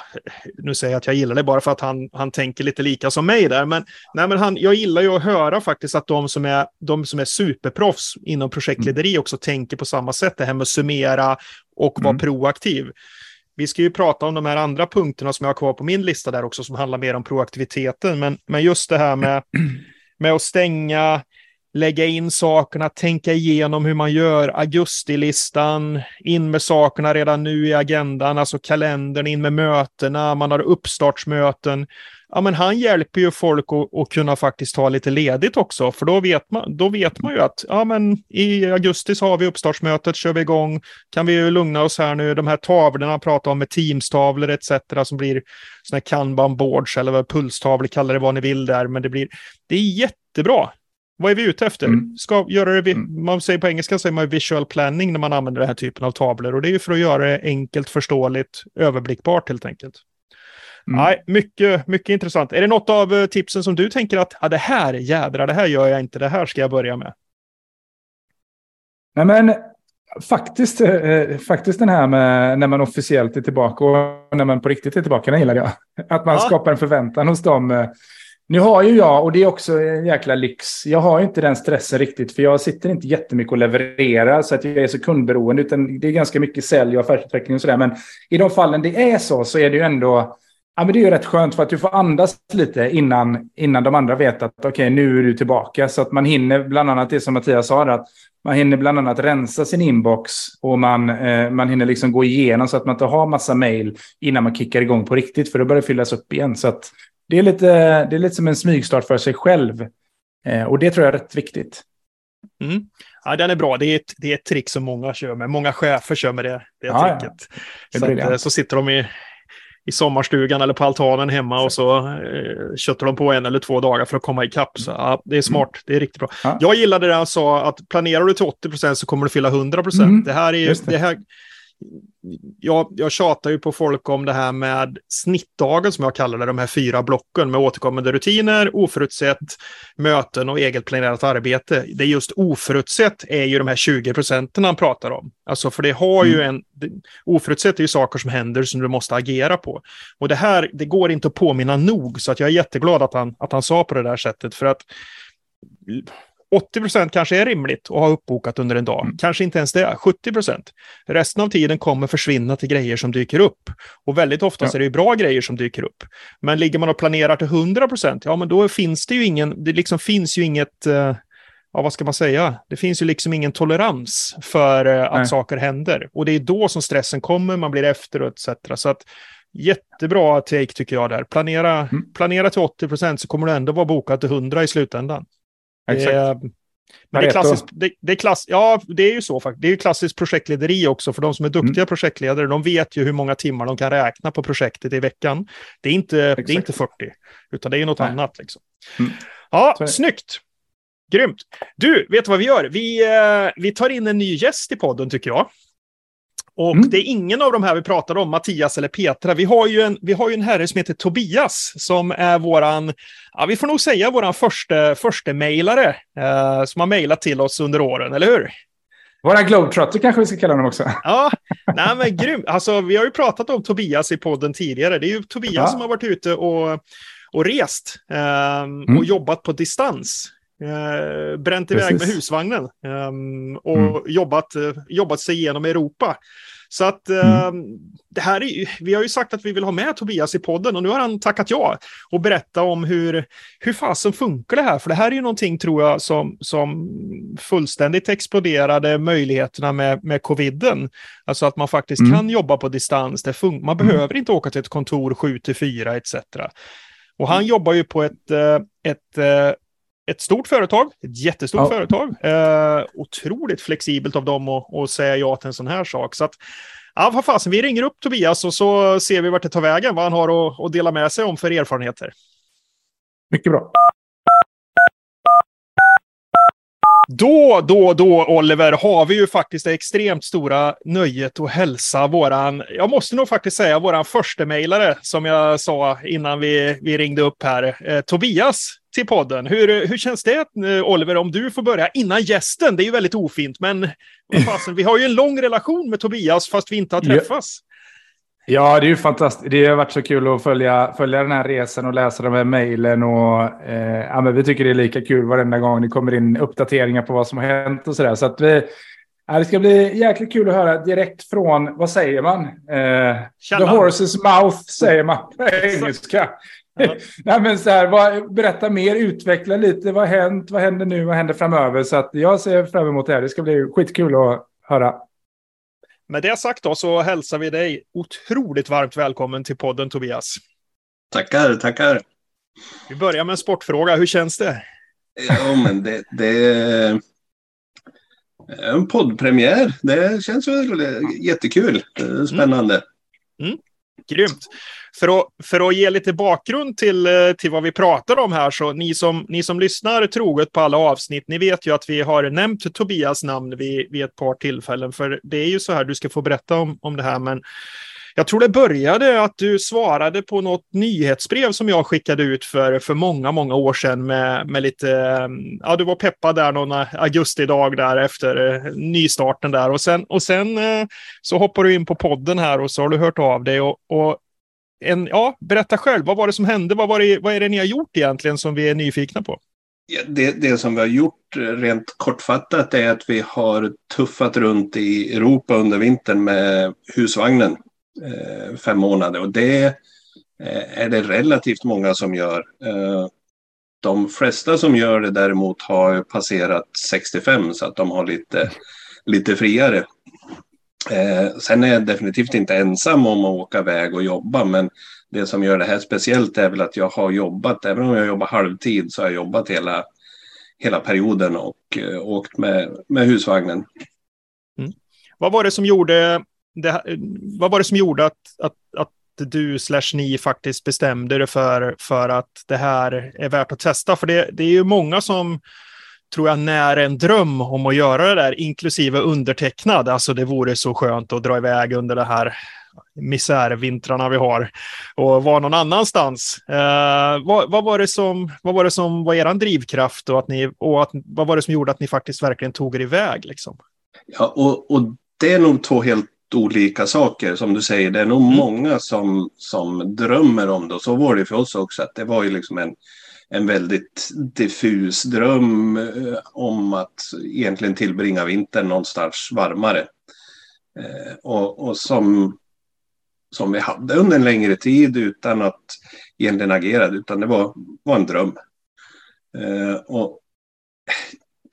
nu säger jag att jag gillar det bara för att han, han tänker lite lika som mig där. Men, nej, men han, jag gillar ju att höra faktiskt att de som är, de som är superproffs inom projektlederi också tänker på samma sätt. Det här med att summera och vara Mm. proaktiv. Vi ska ju prata om de här andra punkterna som jag har kvar på min lista där också, som handlar mer om proaktiviteten. Men, men just det här med, med att stänga, lägga in sakerna, tänka igenom hur man gör, augustilistan, in med sakerna redan nu i agendan, alltså kalendern, in med mötena, man har uppstartsmöten. Ja, men han hjälper ju folk att, att kunna faktiskt ta lite ledigt också, för då vet man, då vet man ju att ja, men i augusti så har vi uppstartsmötet, kör vi igång, kan vi ju lugna oss här nu, de här tavlorna han pratar om med teamstavlor etc. som blir sådana här kanban boards eller vad pulstavlor, kalla det vad ni vill där, men det blir, det är jättebra. Vad är vi ute efter? Mm. Ska göra det, Mm. man säger på engelska säger man visual planning när man använder den här typen av tavlor och det är ju för att göra det enkelt, förståeligt, överblickbart helt enkelt. Mm. Nej, mycket, mycket intressant. Är det något av eh, tipsen som du tänker att ja, det här, jädrar, det här gör jag inte, det här ska jag börja med? Nej, men faktiskt, eh, faktiskt den här med när man officiellt är tillbaka och när man på riktigt är tillbaka, den gillar jag. Att man Ja. skapar en förväntan hos dem. eh. Nu har ju jag, och det är också en jäkla lyx, jag har ju inte den stressen riktigt, för jag sitter inte jättemycket och levererar så att jag är så kundberoende, utan det är ganska mycket sälj och affärsutveckling och sådär. Men i de fallen det är så, så är det ju ändå, ja men det är ju rätt skönt för att du får andas lite innan, innan de andra vet att okej, nu är du tillbaka. Så att man hinner, bland annat det som Mattias sa, att man hinner bland annat rensa sin inbox och man, eh, man hinner liksom gå igenom så att man inte har massa mejl innan man kickar igång på riktigt, för då börjar det fyllas upp igen. Så att det är lite, det är lite som en smygstart för sig själv. Eh, och det tror jag är rätt viktigt. Mm. Ja, den är bra. Det är, ett, det är ett trick som många kör med. Många chefer kör med det, det Ja, ja. tricket. Det är så, att, eh, så sitter de i, i sommarstugan eller på altanen hemma och så eh, köttar de på en eller två dagar för att komma ikapp. Så, ja, det är smart, det är riktigt bra. Ja. Jag gillade det han sa, att planerar du till 80% så kommer du fylla 100 Mm, Det här är det här, jag, jag tjatar ju på folk om det här med snittdagen som jag kallar det, de här fyra blocken med återkommande rutiner, oförutsett, möten och eget planerat arbete. Det är just oförutsett är ju de här 20 procenten han pratar om. Alltså för det har ju en, det, oförutsett är ju saker som händer som du måste agera på. Och det här, det går inte att påminna nog, så att jag är jätteglad att han, att han sa på det där sättet, för att 80 procent kanske är rimligt att ha uppbokat under en dag. Kanske inte ens det, 70 procent. Resten av tiden kommer försvinna till grejer som dyker upp. Och väldigt ofta Ja. är det ju bra grejer som dyker upp. Men ligger man och planerar till 100 procent, ja men då finns det ju ingen, det liksom finns ju inget, eh, ja vad ska man säga, det finns ju liksom ingen tolerans för eh, att Nej. saker händer. Och det är då som stressen kommer, man blir efter och etc. Så att jättebra take tycker jag där. Planera, Mm. planera till 80 procent så kommer du ändå vara bokad till 100 i slutändan. Exakt. Det, är- men det är Pareto. klassiskt, det, det är klass, ja, det är ju så faktiskt. Det är ju klassiskt projektlederi också, för de som är duktiga Mm. projektledare, de vet ju hur många timmar de kan räkna på projektet i veckan. Det är inte, det är inte 40, utan det är ju något Nej. annat. Liksom. Mm. Ja, snyggt. Grymt. Du, vet du vad vi gör? Vi, eh, vi tar in en ny gäst i podden, tycker jag. Och Mm. det är ingen av de här vi pratar om, Mattias eller Petra. Vi har ju en, vi har ju en herre som heter Tobias, som är våran, ja, vi får nog säga våran första, första mejlare, eh, som har mejlat till oss under åren, eller hur? Våra globetrotter kanske vi ska kalla dem också. Ja, nej men grymt. Alltså, vi har ju pratat om Tobias i podden tidigare. Det är ju Tobias Ja. som har varit ute och, och rest ehm, Mm. och jobbat på distans. Eh, bränt iväg Precis. med husvagnen ehm, och Mm. jobbat, eh, jobbat sig igenom Europa. Så att Mm. ehm, det här är, vi har ju sagt att vi vill ha med Tobias i podden och nu har han tackat ja och berätta om hur, hur fasen funkar det här? För det här är ju någonting tror jag som, som fullständigt exploderade möjligheterna med, med coviden. Alltså att man faktiskt Mm. kan jobba på distans. Det fun- man Mm. behöver inte åka till ett kontor 7 till 4 etc. Och han jobbar ju på ett, eh, ett, eh, ett stort företag, ett jättestort Ja. företag. Eh, otroligt flexibelt av dem att, att säga ja till en sån här sak. Så att, ja, vad fasen, vi ringer upp Tobias och så ser vi vart det tar vägen, vad han har att, att dela med sig om för erfarenheter. Mycket bra. Då, då, då, Oliver, har vi ju faktiskt det extremt stora nöjet att hälsa våran, jag måste nog faktiskt säga våran första mejlare som jag sa innan vi, vi ringde upp här, eh, Tobias till podden. Hur, hur känns det, eh, Oliver, om du får börja innan gästen? Det är ju väldigt ofint, men fasen, vi har ju en lång relation med Tobias fast vi inte har träffats. Ja, det är ju fantastiskt. Det har varit så kul att följa, följa den här resan och läsa de här mejlen. eh, ja, vi tycker det är lika kul varenda gång det kommer in uppdateringar på vad som har hänt och sådär. Så att vi, ja, det ska bli jäkligt kul att höra direkt från, vad säger man? Eh, the horse's mouth säger man på engelska. Nej, men så här, vad, berätta mer, utveckla lite. Vad har hänt? Vad händer nu? Vad händer framöver? Så att jag ser fram emot det här. Det ska bli skitkul att höra. Med det sagt då så hälsar vi dig otroligt varmt välkommen till podden Tobias. Tackar, tackar. Vi börjar med en sportfråga. Hur känns det? Ja, men det, det är en poddpremiär. Det känns väl jättekul. Spännande. Mm. Mm. Grymt. För att, för att ge lite bakgrund till, eh, till vad vi pratar om här, så ni som, ni som lyssnar troget på alla avsnitt, ni vet ju att vi har nämnt Tobias namn vid, vid ett par tillfällen, för det är ju så här, du ska få berätta om, om det här, men jag tror det började att du svarade på något nyhetsbrev som jag skickade ut för, för många, många år sedan med, med lite, ja du var peppad där någon augustidag där efter eh, nystarten där och sen, och sen eh, så hoppar du in på podden här och så har du hört av dig och, och en, ja, berätta själv, vad var det som hände? Vad, var det, vad är det ni har gjort egentligen som vi är nyfikna på? Ja, det, det som vi har gjort eh, rent kortfattat är att vi har tuffat runt i Europa under vintern med husvagnen Eh, fem månader och det eh, är det relativt många som gör. Eh, de flesta som gör det däremot har passerat 65 så att de har lite, lite friare. Eh, sen är jag definitivt inte ensam om att åka iväg och jobba, men det som gör det här speciellt är väl att jag har jobbat, även om jag jobbar halvtid, så har jag jobbat hela, hela perioden och eh, åkt med, med husvagnen. Mm. Vad var det som gjorde, det, vad var det som gjorde att, att, att du slash ni faktiskt bestämde det för, för att det här är värt att testa? För det, det är ju många som tror jag, när en dröm om att göra det där, inklusive undertecknad. Alltså det vore så skönt att dra iväg under det här misärvintrarna vi har och vara någon annanstans. Eh, vad, vad, var det som, vad var det som var er drivkraft och, att ni, och att, vad var det som gjorde att ni faktiskt verkligen tog er iväg? Liksom? Ja, och, och det är nog två helt olika saker. Som du säger, det är nog mm. många som, som drömmer om det. Och så var det för oss också, att det var ju liksom en en väldigt diffus dröm eh, om att egentligen tillbringa vintern någonstans varmare. Eh, och, och som, som vi hade under en längre tid utan att egentligen agera, utan det var, var en dröm. Eh, och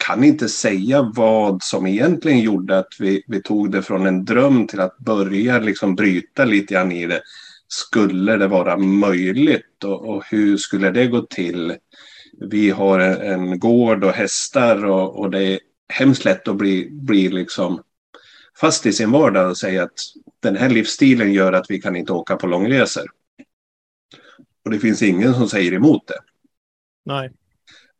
kan inte säga vad som egentligen gjorde att vi, vi tog det från en dröm till att börja liksom bryta lite grann i det skulle det vara möjligt och, och, hur skulle det gå till? Vi har en, en gård och hästar och, och, det är hemskt lätt att bli, bli liksom fast i sin vardag och säga att den här livsstilen gör att vi kan inte åka på långresor. Och det finns ingen som säger emot det. Nej.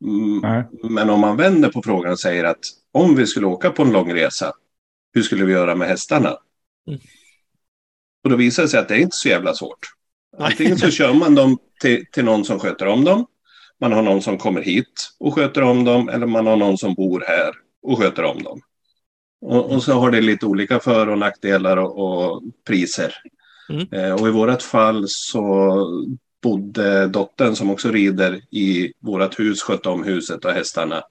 Mm, men om man vänder på frågan och säger att om vi skulle åka på en långresa, hur skulle vi göra med hästarna? Mm. Och då visar det sig att det är inte så jävla svårt. Antingen så kör man dem till, till någon som sköter om dem. Man har någon som kommer hit och sköter om dem. Eller man har någon som bor här och sköter om dem. Och, och så har det lite olika för och nackdelar och, och priser. Mm. Eh, och i vårt fall så bodde dottern som också rider i vårt hus, skötte om huset och hästarna.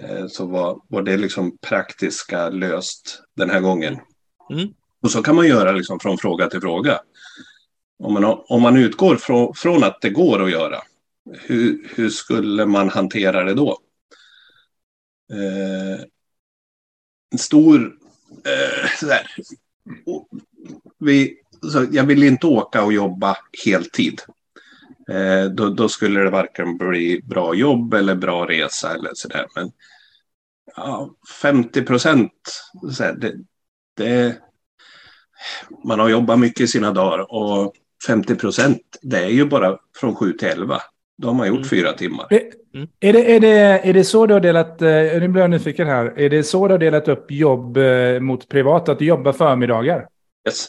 Eh, så var, var det liksom praktiska löst den här gången. Mm. Och så kan man göra liksom från fråga till fråga. Om man, om man utgår från, från att det går att göra, hur, hur skulle man hantera det då? Eh, en stor... Eh, sådär. Vi, så jag vill inte åka och jobba heltid. Eh, då, då, skulle det varken bli bra jobb eller bra resa eller sådär. Men ja, 50 procent, det, det, man har jobbat mycket i sina dagar och 50 procent, det är ju bara från 7 till 11. Då har man gjort mm. fyra timmar. Mm. Är, det, är, det, är det så du har delat, eh, nu blir jag nyfiken här, är det så du har delat upp jobb eh, mot privat, att du jobbar förmiddagar? Yes.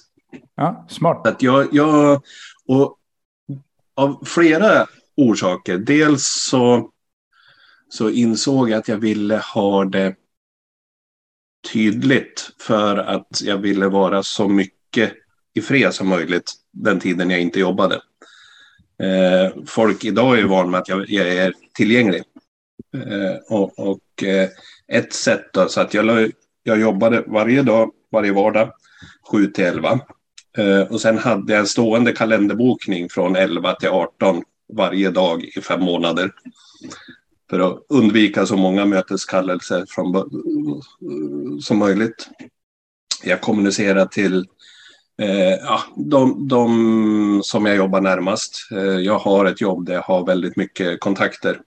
Ja, smart. Att jag, jag, och av flera orsaker. Dels så, så insåg jag att jag ville ha det tydligt för att jag ville vara så mycket i fred som möjligt den tiden jag inte jobbade. Eh, folk idag är ju van med att jag, jag är tillgänglig. Eh, och, och eh, ett sätt då, så att jag, jag jobbade varje dag, varje vardag, 7 till 11. Eh, och sen hade jag en stående kalenderbokning från 11 till 18 varje dag i fem månader. För att undvika så många möteskallelser från, som möjligt. Jag kommunicerar till eh, ja, de, de, som jag jobbar närmast. Eh, jag har ett jobb där jag har väldigt mycket kontakter.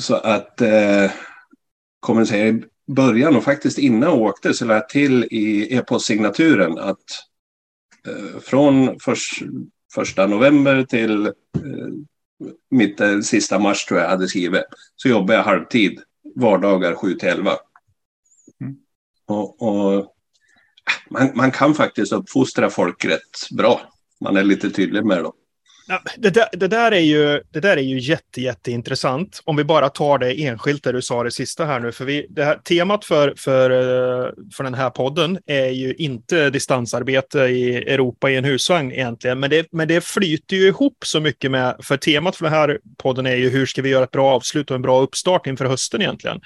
Så att eh, kommunicera början och faktiskt innan jag åkte så lade jag till i e-postsignaturen att eh, från förs, första november till eh, mitt eh, sista mars tror jag hade skrivit så jobbar jag halvtid vardagar 7 till 11. Mm. Och, och man, man, kan faktiskt uppfostra folk rätt bra. Man är lite tydlig med det. Ja, det, där, det, där är ju, det där är ju jätte, jätteintressant. Om vi bara tar det enskilt, där du sa det sista här nu. För vi, det här, temat för, för, eh, för den här podden är ju inte distansarbete i Europa i en husvagn egentligen. Men det, men det flyter ju ihop så mycket med, för temat för den här podden är ju hur ska vi göra ett bra avslut och en bra uppstart inför hösten egentligen.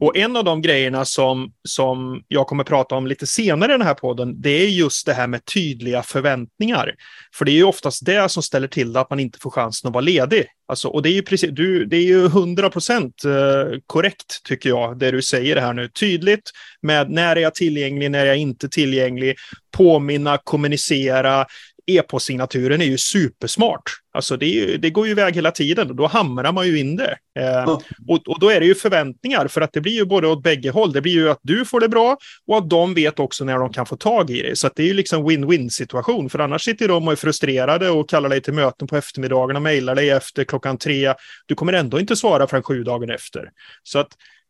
Och en av de grejerna som, som jag kommer prata om lite senare i den här podden, det är just det här med tydliga förväntningar. För det är ju oftast det som ställer till det att man inte får chansen att vara ledig. Alltså, och det är ju precis, du, det är ju hundra procent eh, korrekt tycker jag, det du säger här nu. Tydligt med när är jag tillgänglig, när är jag inte tillgänglig, påminna, kommunicera, e-postsignaturen är ju supersmart. Alltså det, ju, det, går ju iväg hela tiden och då hamrar man ju in det. Eh, mm. och, och, då är det ju förväntningar för att det blir ju både åt bägge håll. Det blir ju att du får det bra och att de vet också när de kan få tag i det. Så det är ju liksom win-win situation. För annars sitter de och är frustrerade och kallar dig till möten på eftermiddagen och mejlar dig efter klockan tre. Du kommer ändå inte svara förrän sju dagar efter. Så att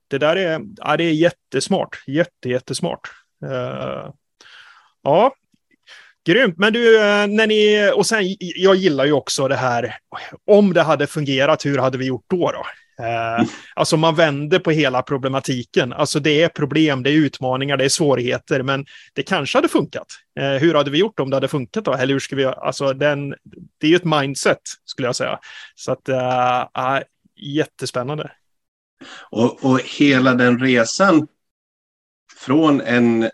det där är, ja, det är jättesmart. Jätte, jättesmart. Uh, ja, Grymt, men du, eh, när ni, och sen, jag gillar ju också det här, om det hade fungerat, hur hade vi gjort då? då? Eh, alltså man vänder på hela problematiken. Alltså det är problem, det är utmaningar, det är svårigheter, men det kanske hade funkat. Eh, hur hade vi gjort om det hade funkat då? Eller hur ska vi, alltså den, det är ju ett mindset skulle jag säga. Så att, äh, jättespännande. Och, och hela den resan från en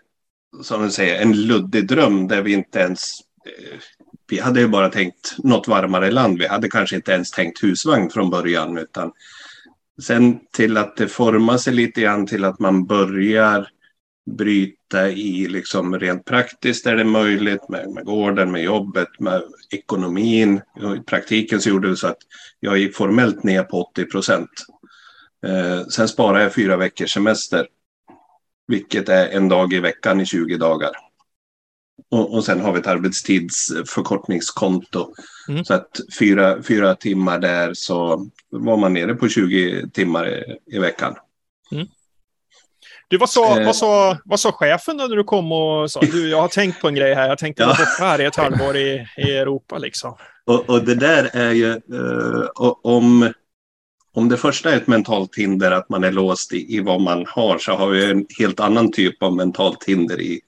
som vi säger, en luddig dröm där vi inte ens... Eh, vi hade ju bara tänkt något varmare land. Vi hade kanske inte ens tänkt husvagn från början. Utan sen till att det formar sig lite grann till att man börjar bryta i liksom rent praktiskt är det möjligt med, med gården, med jobbet, med ekonomin. I praktiken så gjorde det så att jag gick formellt ner på 80 procent. Eh, sen sparade jag fyra veckors semester vilket är en dag i veckan i 20 dagar. Och, och sen har vi ett arbetstidsförkortningskonto. Mm. Så att fyra, fyra timmar där så var man nere på 20 timmar i, i veckan. Mm. Du, vad sa, eh, vad, sa, vad sa chefen när du kom och sa du, jag har tänkt på en grej här, jag tänkte ja. vara borta här i ett halvår i, i Europa liksom. Och, och det där är ju, uh, om, om det första är ett mentalt hinder, att man är låst i, i vad man har, så har vi en helt annan typ av mentalt hinder i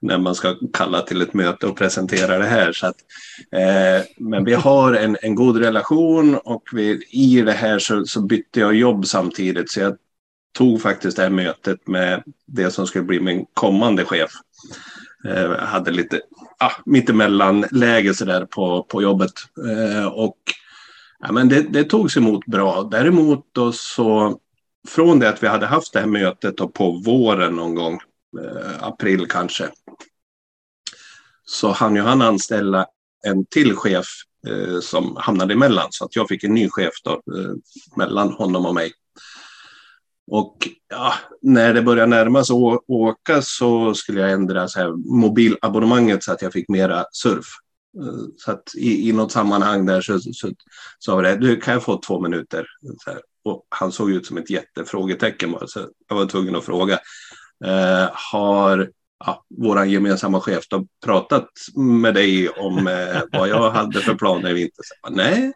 när man ska kalla till ett möte och presentera det här. Så att, eh, men vi har en, en god relation och vi, i det här så, så bytte jag jobb samtidigt. Så jag tog faktiskt det här mötet med det som skulle bli min kommande chef. Eh, jag hade lite ah, mittemellanläge sådär på, på jobbet. Eh, och Ja, men det, det togs emot bra. Däremot då så från det att vi hade haft det här mötet på våren någon gång, eh, april kanske, så hann ju han anställa en till chef eh, som hamnade emellan. Så att jag fick en ny chef då, eh, mellan honom och mig. Och ja, när det började närma sig åka så skulle jag ändra så här, mobilabonnemanget så att jag fick mera surf. Så att i, i något sammanhang där så sa vi det, du kan jag få två minuter? Och han såg ut som ett jättefrågetecken så jag var tvungen att fråga. Eh, har ja, vår gemensamma chef då pratat med dig om eh, vad jag hade för planer i vinter? Nej.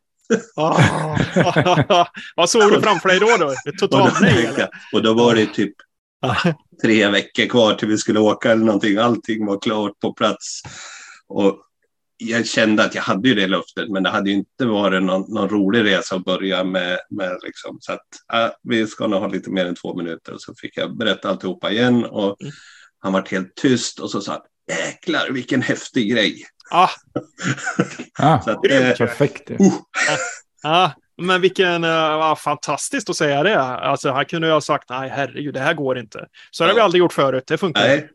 Ah. vad såg du framför dig då? då? Totalt nej? Och då var det typ tre veckor kvar till vi skulle åka eller någonting. Allting var klart på plats. Och jag kände att jag hade ju det löftet, men det hade ju inte varit någon, någon rolig resa att börja med. med liksom. Så att äh, vi ska nog ha lite mer än två minuter. Och så fick jag berätta alltihopa igen och mm. han var helt tyst och så sa han, jäklar vilken häftig grej. Ah. ah så att, eh, perfekt. Uh. ah. Men vilken, uh, fantastiskt att säga det. Alltså han kunde ju ha sagt, nej herregud, det här går inte. Så ja. har vi aldrig gjort förut, det funkar nej.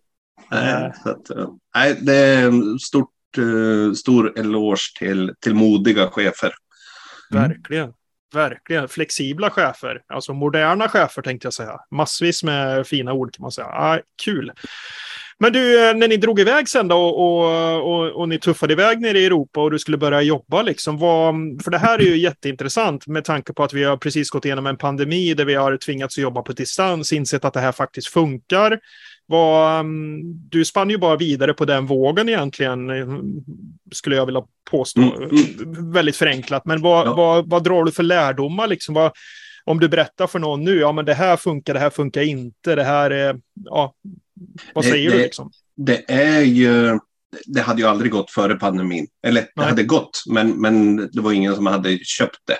Nej, uh. att, uh, nej, det är stort eh, stor eloge till, till modiga chefer. Mm. Verkligen. Verkligen. Flexibla chefer. Alltså moderna chefer tänkte jag säga. Massvis med fina ord kan man säga. Ah, kul. Men du, eh, när ni drog iväg sen då och, och, och, och, ni tuffade iväg nere i Europa och du skulle börja jobba, liksom, vad, för det här är ju jätteintressant med tanke på att vi har precis gått igenom en pandemi där vi har tvingats jobba på distans, insett att det här faktiskt funkar var, mm, du spann ju bara vidare på den vågen egentligen, skulle jag vilja påstå. Mm, mm. Väldigt förenklat. Men vad, ja. vad, vad drar du för lärdomar? Liksom? Vad, om du berättar för någon nu, ja men det här funkar, det här funkar inte, det här är, ja, vad säger det, du liksom? Det är ju, det hade ju aldrig gått före pandemin. Eller det Nej. hade gått, men, men det var ingen som hade köpt det.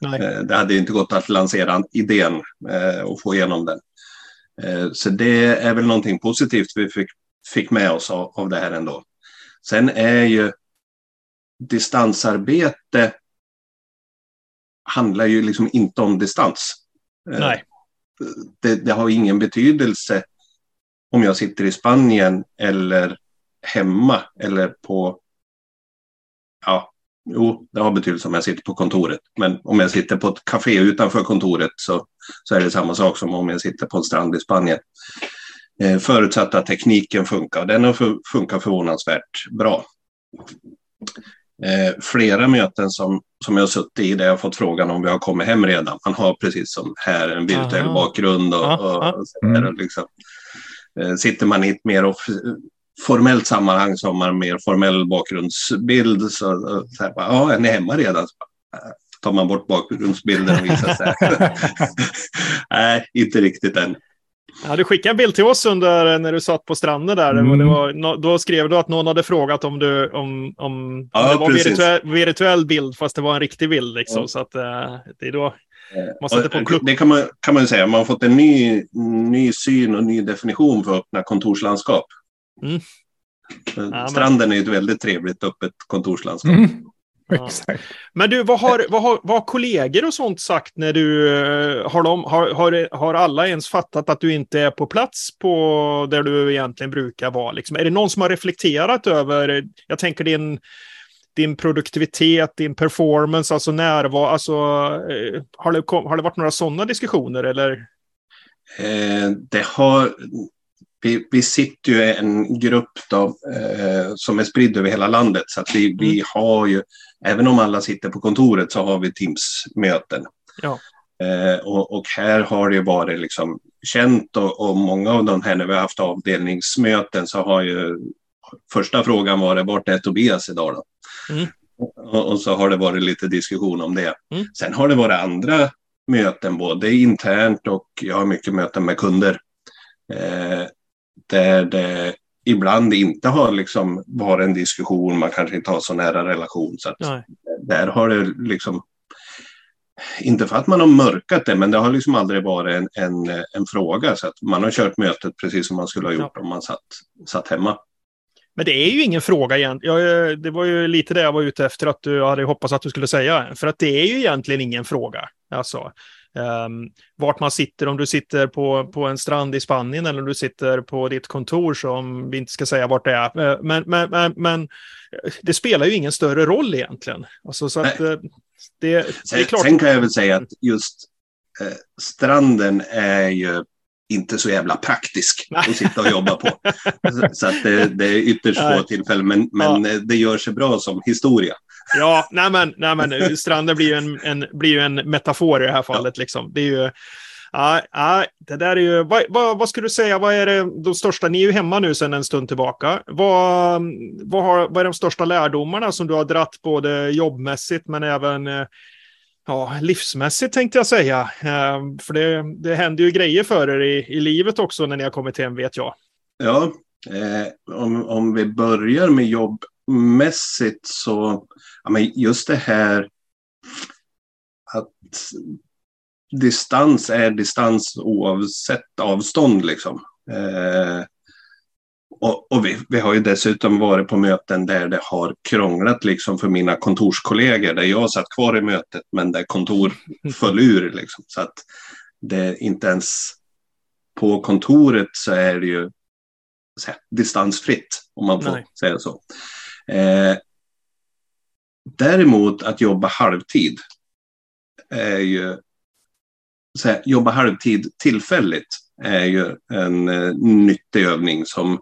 Nej. Eh, det hade inte gått att lansera idén eh, och få igenom den. Eh, så det är väl någonting positivt vi fick, fick med oss av, av det här ändå. Sen är ju distansarbete handlar ju liksom inte om distans. Eh, Nej. Det, det, har ingen betydelse om jag sitter i Spanien eller hemma eller på ja, Jo, det har betydelse om jag sitter på kontoret. Men om jag sitter på ett café utanför kontoret så, så är det samma sak som om jag sitter på en strand i Spanien. Eh, förutsatt att tekniken funkar. Den har funkat förvånansvärt bra. Eh, flera möten som, som jag har suttit i där jag har fått frågan om vi har kommit hem redan. Man har precis som här en virtuell Aha. bakgrund och, och, och, och liksom. eh, sitter man i ett mer formellt sammanhang som har mer formell bakgrundsbild. Så, så här, ja, är ni hemma redan? Så, tar man bort bakgrundsbilden och visar sig. Nej, inte riktigt än. Ja, du skickade en bild till oss under när du satt på stranden där. Mm. Det var, då skrev du att någon hade frågat om du om, om, ja, det var en virtuell, virtuell, bild fast det var en riktig bild. Liksom. Ja. Så att, uh, det är då eh, man sätter på klubb. Det kan man, kan man säga. Man har fått en ny, ny syn och ny definition för öppna kontorslandskap. Mm. Stranden är ett väldigt trevligt öppet kontorslandskap. Mm. Ja. Men du, vad har, vad, har, vad har kollegor och sånt sagt när du... Eh, har, de, har, har, har alla ens fattat att du inte är på plats på där du egentligen brukar vara? Liksom? Är det någon som har reflekterat över, jag tänker din, din produktivitet, din performance, alltså närvaro, alltså eh, har det, har det varit några sådana diskussioner eller? Eh, det har, vi, vi sitter ju en grupp då, eh, som är spridd över hela landet. Så att vi, vi mm. har ju, även om alla sitter på kontoret så har vi Teams-möten. Ja. Eh, och, och, här har det varit liksom känt och, och, många av de här när vi har haft avdelningsmöten så har ju första frågan varit vart är Tobias idag då? Mm. Och, och, så har det varit lite diskussion om det. Mm. Sen har det varit andra möten, både internt och jag har mycket möten med kunder. Eh, där det ibland inte har liksom varit en diskussion, man kanske inte har så nära relation. Så där har det liksom, inte för att man har mörkat det, men det har liksom aldrig varit en, en, en fråga. Så att man har kört mötet precis som man skulle ha gjort ja. om man satt, satt hemma. Men det är ju ingen fråga egentligen. Det var ju lite det jag var ute efter att du hade hoppats att du skulle säga. För att det är ju egentligen ingen fråga. Alltså, Um, vart man sitter, om du sitter på, på en strand i Spanien eller om du sitter på ditt kontor som vi inte ska säga vart det är. Eh, men, men, men, men det spelar ju ingen större roll egentligen. Alltså, så att, eh, det, det, är klart. Sen kan jag väl säga att just eh, stranden är ju inte så jävla praktisk att sitta och jobba på. så att det, det är ytterst få tillfällen, men, men ja. det gör sig bra som historia. Ja, nej men, nej men stranden blir ju en, en, blir ju en metafor i det här fallet. Ja. Liksom. Det är ju, Ja, ja, det där är ju, vad, vad, vad skulle du säga, vad är det, de största, ni är ju hemma nu sedan en stund tillbaka. Vad, vad, har, vad är de största lärdomarna som du har dratt både jobbmässigt men även eh, ja, livsmässigt tänkte jag säga. Ehm, för det, det händer ju grejer för er i, i livet också när ni har kommit hem vet jag. Ja, eh, om, om vi börjar med jobbmässigt så, ja, men just det här att distans är distans oavsett avstånd liksom. Eh, och, och vi, vi, har ju dessutom varit på möten där det har krånglat liksom för mina kontorskollegor, där jag satt kvar i mötet men där kontor föll ur. Liksom. Så att det inte ens på kontoret så är det ju här, distansfritt, om man får Nej. säga så. Eh, däremot att jobba halvtid är ju så här, jobba halvtid tillfälligt är ju en eh, nyttig övning som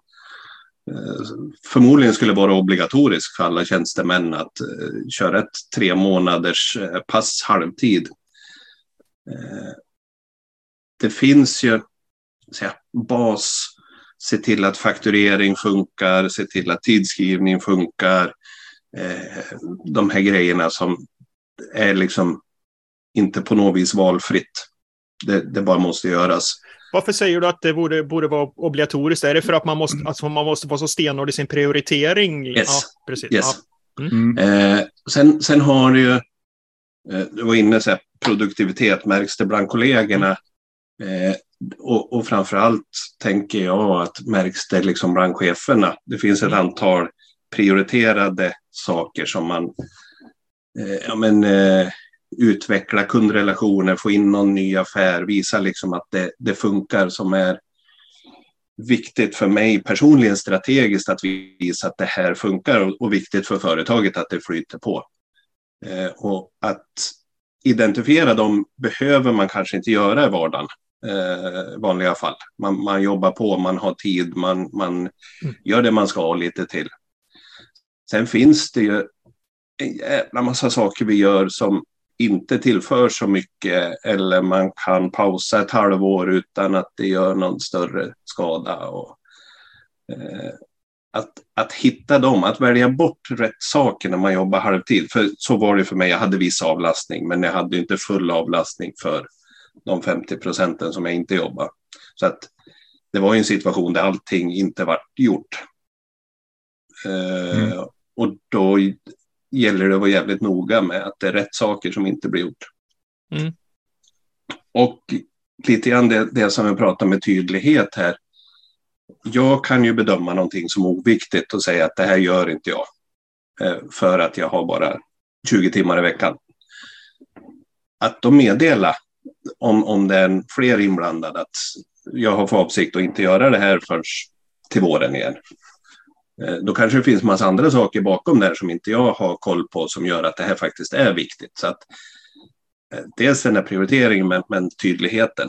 förmodligen skulle vara obligatorisk för alla tjänstemän att eh, köra ett tre månaders eh, pass halvtid. Eh, det finns ju säga, bas, se till att fakturering funkar, se till att tidskrivning funkar. De här grejerna som är liksom inte på något vis valfritt. Det, det bara måste göras. Varför säger du att det borde, borde vara obligatoriskt? Är det för att man måste, alltså man måste vara så stenhård i sin prioritering? Yes. Ja, precis. Yes. Ja. Mm. Eh, sen, sen har du ju, eh, du var inne på produktivitet, märks det bland kollegorna? Eh, och, och framför allt tänker jag att märks det liksom bland cheferna. Det finns ett mm. antal prioriterade saker som man eh, ja, men, eh, utveckla kundrelationer, få in någon ny affär, visa liksom att det, det funkar som är viktigt för mig personligen strategiskt att visa att det här funkar och, och viktigt för företaget att det flyter på. Eh, och att identifiera dem behöver man kanske inte göra i vardagen eh, vanliga fall. Man, man jobbar på, man har tid, man, man mm. gör det man ska lite till. Sen finns det ju en jävla massa saker vi gör som inte tillför så mycket eller man kan pausa ett halvår utan att det gör någon större skada. Och, eh, att, att hitta dem, att välja bort rätt saker när man jobbar halvtid. För så var det för mig, jag hade viss avlastning men jag hade inte full avlastning för de 50 procenten som jag inte jobbade. Så att det var en situation där allting inte var gjort. Eh, mm. och då gäller det att vara jävligt noga med att det är rätt saker som inte blir gjort. Mm. Och lite grann det, det som jag pratar med tydlighet här. Jag kan ju bedöma någonting som oviktigt och säga att det här gör inte jag. Eh, för att jag har bara 20 timmar i veckan. Att då meddela om, om det är fler inblandade att jag har för avsikt att inte göra det här förrän till våren igen. Eh, då kanske det finns massa andra saker bakom där som inte jag har koll på som gör att det här faktiskt är viktigt. Så att, eh, dels den här prioriteringen men, men tydligheten.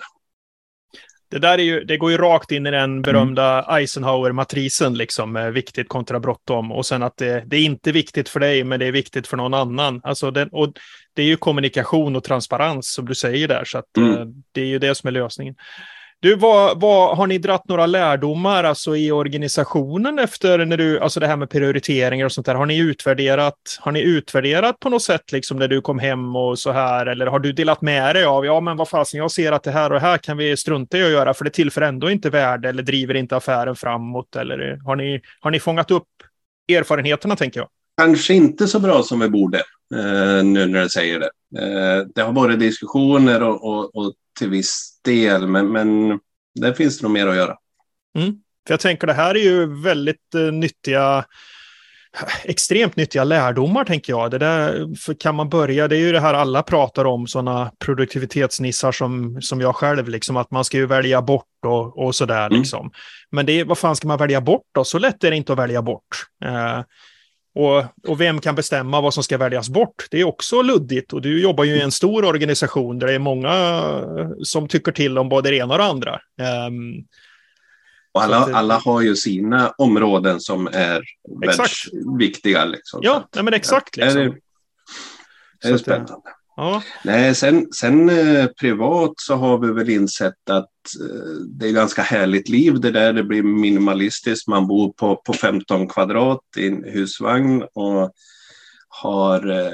Det där är ju, det går ju rakt in i den berömda Eisenhower-matrisen, liksom, viktigt kontra bråttom. Och sen att det, det, är inte viktigt för dig, men det är viktigt för någon annan. Alltså den, och det är ju kommunikation och transparens som du säger där, så att, mm. Eh, det är ju det som är lösningen. Du, vad, vad, har ni dratt några lärdomar alltså, i organisationen efter när du, alltså det här med prioriteringar och sånt där? Har ni utvärderat, har ni utvärderat på något sätt liksom när du kom hem och så här? Eller har du delat med dig av, ja men vad fasen, jag ser att det här och det här kan vi strunta i att göra för det tillför ändå inte värde eller driver inte affären framåt? Eller har ni, har ni fångat upp erfarenheterna tänker jag? Kanske inte så bra som vi borde, eh, nu när du säger det. Eh, det har varit diskussioner och, och, och till viss del, men, men där finns det nog mer att göra. Mm. För jag tänker det här är ju väldigt uh, nyttiga extremt nyttiga lärdomar tänker jag. Det där för kan man börja, det är ju det här alla pratar om, sådana produktivitetsnissar som, som jag själv, liksom att man ska ju välja bort och, och sådär mm. liksom. Men det, vad fan ska man välja bort då? Så lätt är det inte att välja bort. Uh, och, och vem kan bestämma vad som ska väljas bort? Det är också luddigt och du jobbar ju i en stor organisation där det är många som tycker till om både det ena och det andra. Um, och alla, alla har ju sina områden som är viktiga. Liksom. Ja, nej, men exakt. Liksom. Är det, är det spännande. Ja. Nej, sen, sen eh, privat så har vi väl insett att eh, det är ganska härligt liv det där. Det blir minimalistiskt. Man bor på, på 15 kvadrat i en husvagn och har eh,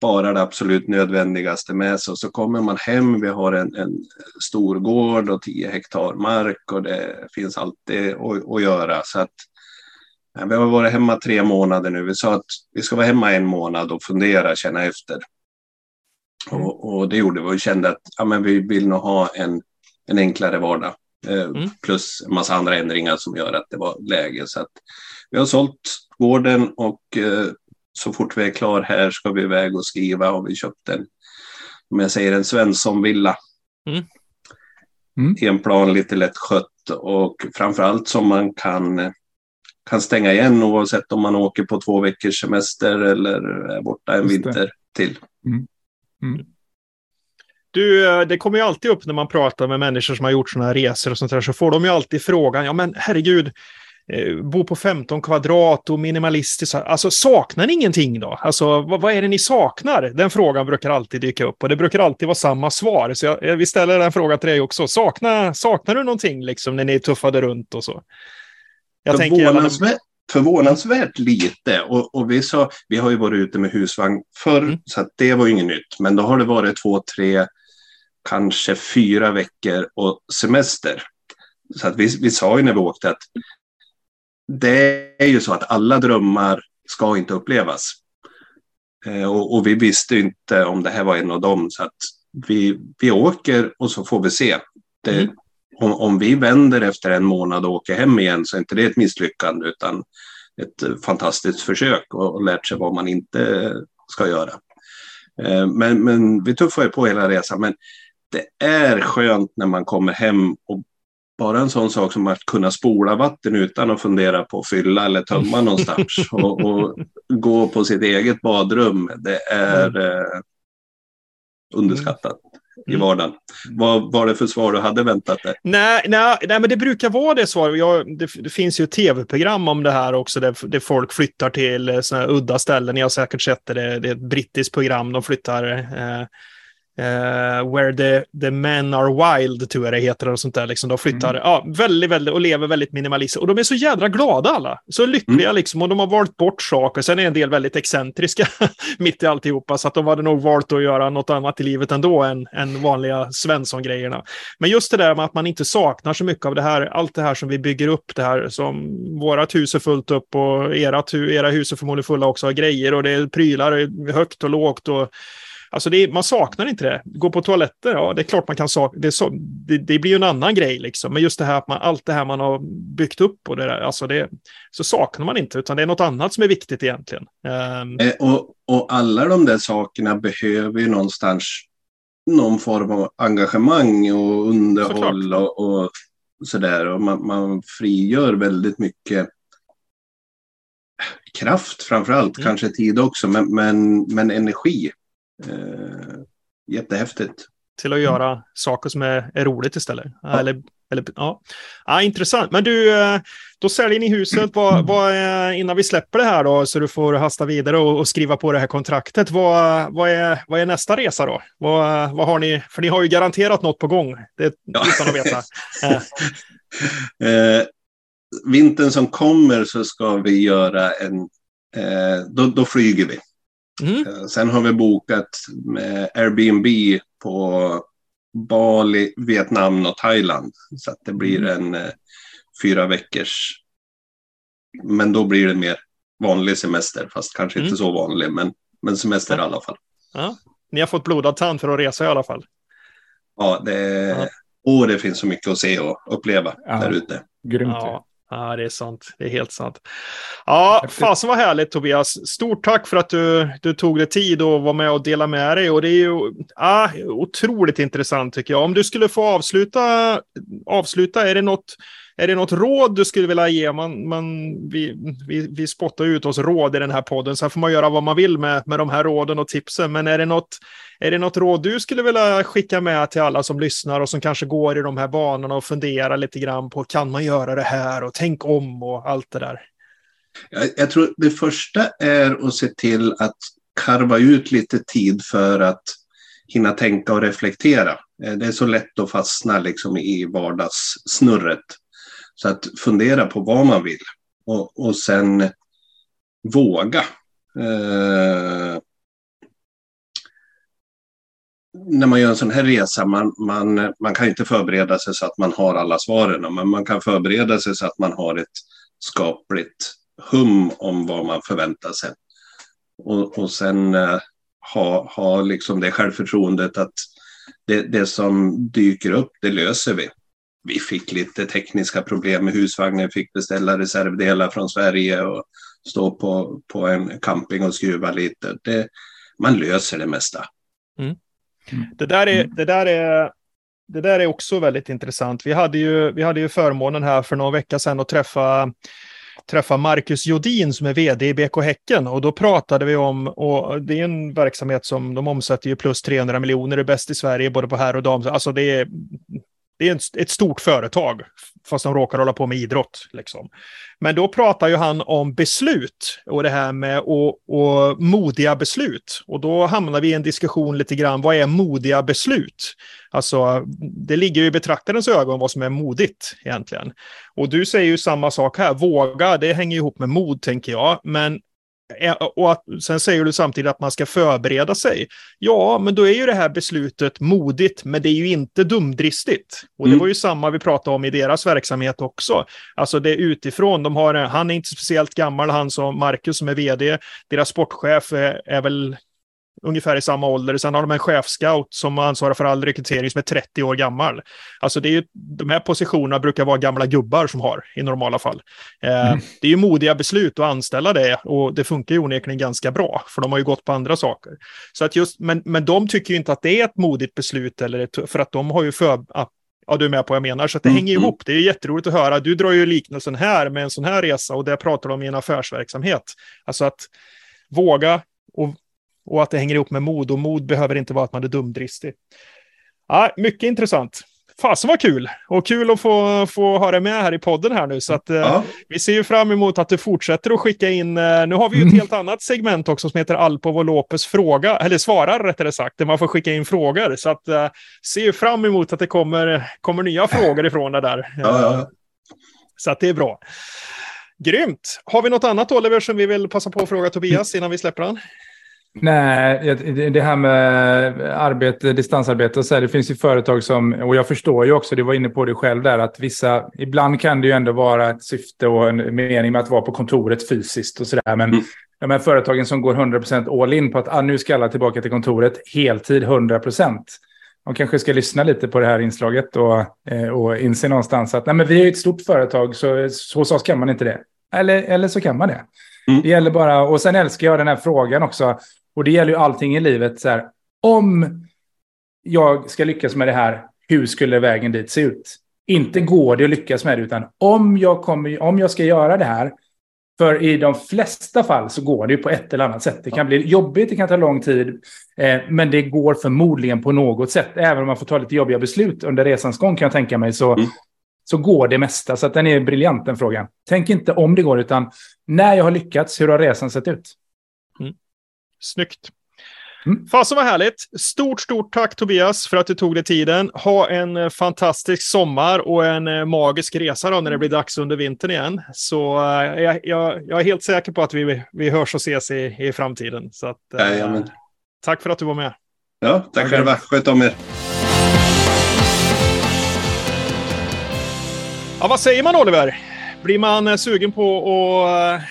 bara det absolut nödvändigaste med sig. Och så kommer man hem, vi har en, en stor gård och 10 hektar mark och det finns alltid att, att göra. Så att, ja, vi har varit hemma tre månader nu. Vi sa att vi ska vara hemma en månad och fundera, känna efter. Mm. Och, och, det gjorde vi och kände att ja, men vi vill nog ha en, en enklare vardag. Eh, Mm. Plus en massa andra ändringar som gör att det var läge. Så att vi har sålt gården och eh, så fort vi är klar här ska vi iväg och skriva och vi köpt en, om jag säger en Svensson-villa. Mm. Mm. En plan lite lätt skött och framförallt som man kan, kan stänga igen oavsett om man åker på två veckors semester eller är borta en Just det. vinter till. Du, eh, det kommer ju alltid upp när man pratar med människor som har gjort sådana här resor och sånt där, så får de ju alltid frågan, ja men herregud, eh, bo på 15 kvadrat och minimalistiskt, alltså saknar ni ingenting då? Alltså vad, vad är det ni saknar? Den frågan brukar alltid dyka upp och det brukar alltid vara samma svar, så jag, jag vill ställa den frågan till dig också. Saknar, saknar du någonting liksom när ni tuffade runt och så? Jag tänker gärna- förvånansvärt, lite. Och, och vi, sa, vi har ju varit ute med husvagn förr, Mm. så att det var ju inget nytt. Men då har det varit två, tre, kanske fyra veckor och semester. Så att vi, vi sa ju när vi åkte att det är ju så att alla drömmar ska inte upplevas. Eh, och, och vi visste inte om det här var en av dem. Så att vi, vi åker och så får vi se. Det, Mm. Om, om vi vänder efter en månad och åker hem igen så är inte det ett misslyckande utan ett fantastiskt försök och, och lärt sig vad man inte ska göra. Eh, Men, men vi tuffar ju på hela resan. Men det är skönt när man kommer hem och bara en sån sak som att kunna spola vatten utan att fundera på att fylla eller tömma någonstans och, och gå på sitt eget badrum. Det är eh, underskattat i Mm. vardagen. Vad var det för svar du hade väntat dig? Nej, nej, nej, men det brukar vara det svaret. Jag, det, det finns ju tv-program om det här också, där, där folk flyttar till såna udda ställen. Ni har säkert sett det, det är ett brittiskt program. De flyttar eh, eh, Where the, the men are wild, tror jag det heter, och sånt där. Liksom. De flyttar ja, väldigt, väldigt, och lever väldigt minimalistiskt. Och de är så jädra glada alla. Så lyckliga liksom, och de har valt bort saker. Sen är en del väldigt excentriska mitt i alltihopa, så att de hade nog valt att göra något annat i livet ändå än, än vanliga Svensson-grejerna. Men just det där med att man inte saknar så mycket av det här, allt det här som vi bygger upp, det här som vårat hus är fullt upp och ert, era hus är förmodligen fulla också av grejer och det är prylar högt och lågt och Alltså är, man saknar inte det. Gå på toaletter, ja det är klart man kan sakna. Det, så, det, det blir ju en annan grej liksom. Men just det här att man, allt det här man har byggt upp och det där, alltså det, så saknar man inte. Utan det är något annat som är viktigt egentligen. Ehm, Eh, och, och alla de där sakerna behöver ju någonstans någon form av engagemang och underhåll och, och sådär. Och man, man frigör väldigt mycket kraft framför allt, Mm. kanske tid också, men, men, men energi. Eh, jättehäftigt. till att göra saker som är, är roligt istället. Eller, eller, ja. ja, intressant. Men du, eh, då säljer ni huset. Vad, vad är, innan vi släpper det här då, så du får hasta vidare och, och skriva på det här kontraktet. Vad, vad, är, vad är nästa resa då? Vad, vad har ni? För ni har ju garanterat något på gång, det, Ja. utan att veta. Eh, vintern som kommer så ska vi göra en... Eh, då, då flyger vi. Mm. Eh, Sen har vi bokat med Airbnb på Bali, Vietnam och Thailand. Så att det blir en eh, fyra veckors... Men då blir det mer vanlig semester, fast kanske Mm. inte så vanlig, men, men semester i alla fall. Ja. Ni har fått blodad tand för att resa i alla fall. Ja, det, Ja. Och det finns så mycket att se och uppleva Ja. där ute. Grymt. Ja, ja, det är sant. Det är helt sant. Ja, fasen vad härligt Tobias. Stort tack för att du, du tog dig tid och var med och dela med dig. Och det är ju ja, otroligt intressant tycker jag. Om du skulle få avsluta, avsluta är det något är det något råd du skulle vilja ge? Man, man, vi, vi, vi spottar ut oss råd i den här podden, så här får man göra vad man vill med, med de här råden och tipsen. Men är det, något, är det något råd du skulle vilja skicka med till alla som lyssnar och som kanske går i de här banorna och funderar lite grann på kan man göra det här och tänk om och allt det där? Jag, jag tror det första är att se till att karva ut lite tid för att hinna tänka och reflektera. Eh, det är så lätt att fastna liksom i vardagssnurret. Så att fundera på vad man vill och, och sen våga. Eh, när man gör en sån här resa, man, man, man kan inte förbereda sig så att man har alla svaren, men man kan förbereda sig så att man har ett skapligt hum om vad man förväntar sig. Och, och sen eh, ha, ha liksom det självförtroendet att det, det som dyker upp, det löser vi. Vi fick lite tekniska problem med husvagnen, fick beställa reservdelar från Sverige och stå på, på en camping och skruva lite. Det, man löser det mesta. Mm. Mm. Det, där är, det, där är, det där är också väldigt intressant. Vi hade ju, vi hade ju förmånen här för några veckor sedan att träffa träffa Marcus Jodin som är vd i BK Häcken och då pratade vi om, och det är en verksamhet som de omsätter ju plus 300 miljoner, är bäst i Sverige både på herr och dam. Alltså det är, det är ett stort företag, fast de råkar hålla på med idrott. Liksom. Men då pratar ju han om beslut och det här med och, och modiga beslut. Och då hamnar vi i en diskussion lite grann, vad är modiga beslut? Alltså, det ligger ju i betraktarens ögon vad som är modigt egentligen. Och du säger ju samma sak här, våga, det hänger ihop med mod tänker jag. Men och att, sen säger du samtidigt att man ska förbereda sig. Ja, men då är ju det här beslutet modigt, men det är ju inte dumdristigt. Och det mm. var ju samma vi pratade om i deras verksamhet också. Alltså det är utifrån, de har, han är inte speciellt gammal, han som Marcus som är vd. Deras sportchef är, är väl ungefär i samma ålder. Sen har de en chefscout som ansvarar för all rekrytering som är 30 år gammal. Alltså det är ju, de här positionerna brukar vara gamla gubbar som har i normala fall. Eh, mm. Det är ju modiga beslut att anställa det och det funkar ju onekligen ganska bra, för de har ju gått på andra saker. Så att just, men, men de tycker ju inte att det är ett modigt beslut, eller ett, för att de har ju för, Ja, du är med på vad jag menar. Så det mm. hänger mm. ihop. Det är jätteroligt att höra. Du drar ju liknelsen här med en sån här resa och det pratar de om i en affärsverksamhet. Alltså att våga och och att det hänger ihop med mod. Och mod behöver inte vara att man är dumdristig. Ja, mycket intressant. Fasen var kul! Och kul att få, få ha dig med här i podden här nu. Så att, eh, ja. vi ser ju fram emot att du fortsätter att skicka in. Eh, nu har vi ju ett mm. helt annat segment också som heter Alpov och Lopez fråga, eller svarar rättare sagt, där man får skicka in frågor. Så att eh, ser ju fram emot att det kommer, kommer nya frågor ifrån det där. Ja. Så att det är bra. Grymt! Har vi något annat Oliver som vi vill passa på att fråga Tobias innan vi släpper den? Nej, det här med arbete, distansarbete och så här, det finns ju företag som, och jag förstår ju också, du var inne på det själv där, att vissa, ibland kan det ju ändå vara ett syfte och en mening med att vara på kontoret fysiskt och sådär, men mm. de här företagen som går 100% all in på att ah, nu ska alla tillbaka till kontoret, heltid 100%. De kanske ska lyssna lite på det här inslaget och, eh, och inse någonstans att nej, men vi är ett stort företag, så hos oss kan man inte det. Eller, eller så kan man det. Mm. Det gäller bara, och sen älskar jag den här frågan också. Och det gäller ju allting i livet. Så här, om jag ska lyckas med det här, hur skulle vägen dit se ut? Inte går det att lyckas med det, utan om jag, kommer, om jag ska göra det här, för i de flesta fall så går det ju på ett eller annat sätt. Det kan bli jobbigt, det kan ta lång tid, eh, men det går förmodligen på något sätt. Även om man får ta lite jobbiga beslut under resans gång kan jag tänka mig, så, mm. så går det mesta. Så den är briljant den frågan. Tänk inte om det går, utan när jag har lyckats, hur har resan sett ut? Snyggt. Mm. Fasen var härligt. Stort, stort tack Tobias för att du tog dig tiden. Ha en eh, fantastisk sommar och en eh, magisk resa då när det blir dags under vintern igen. Så uh, jag, jag, är helt säker på att vi, vi hörs och ses i, i framtiden. Så att, uh, tack för att du var med. Ja, tack okay. själva. Sköt om er. Ja, vad säger man Oliver? Blir man sugen på att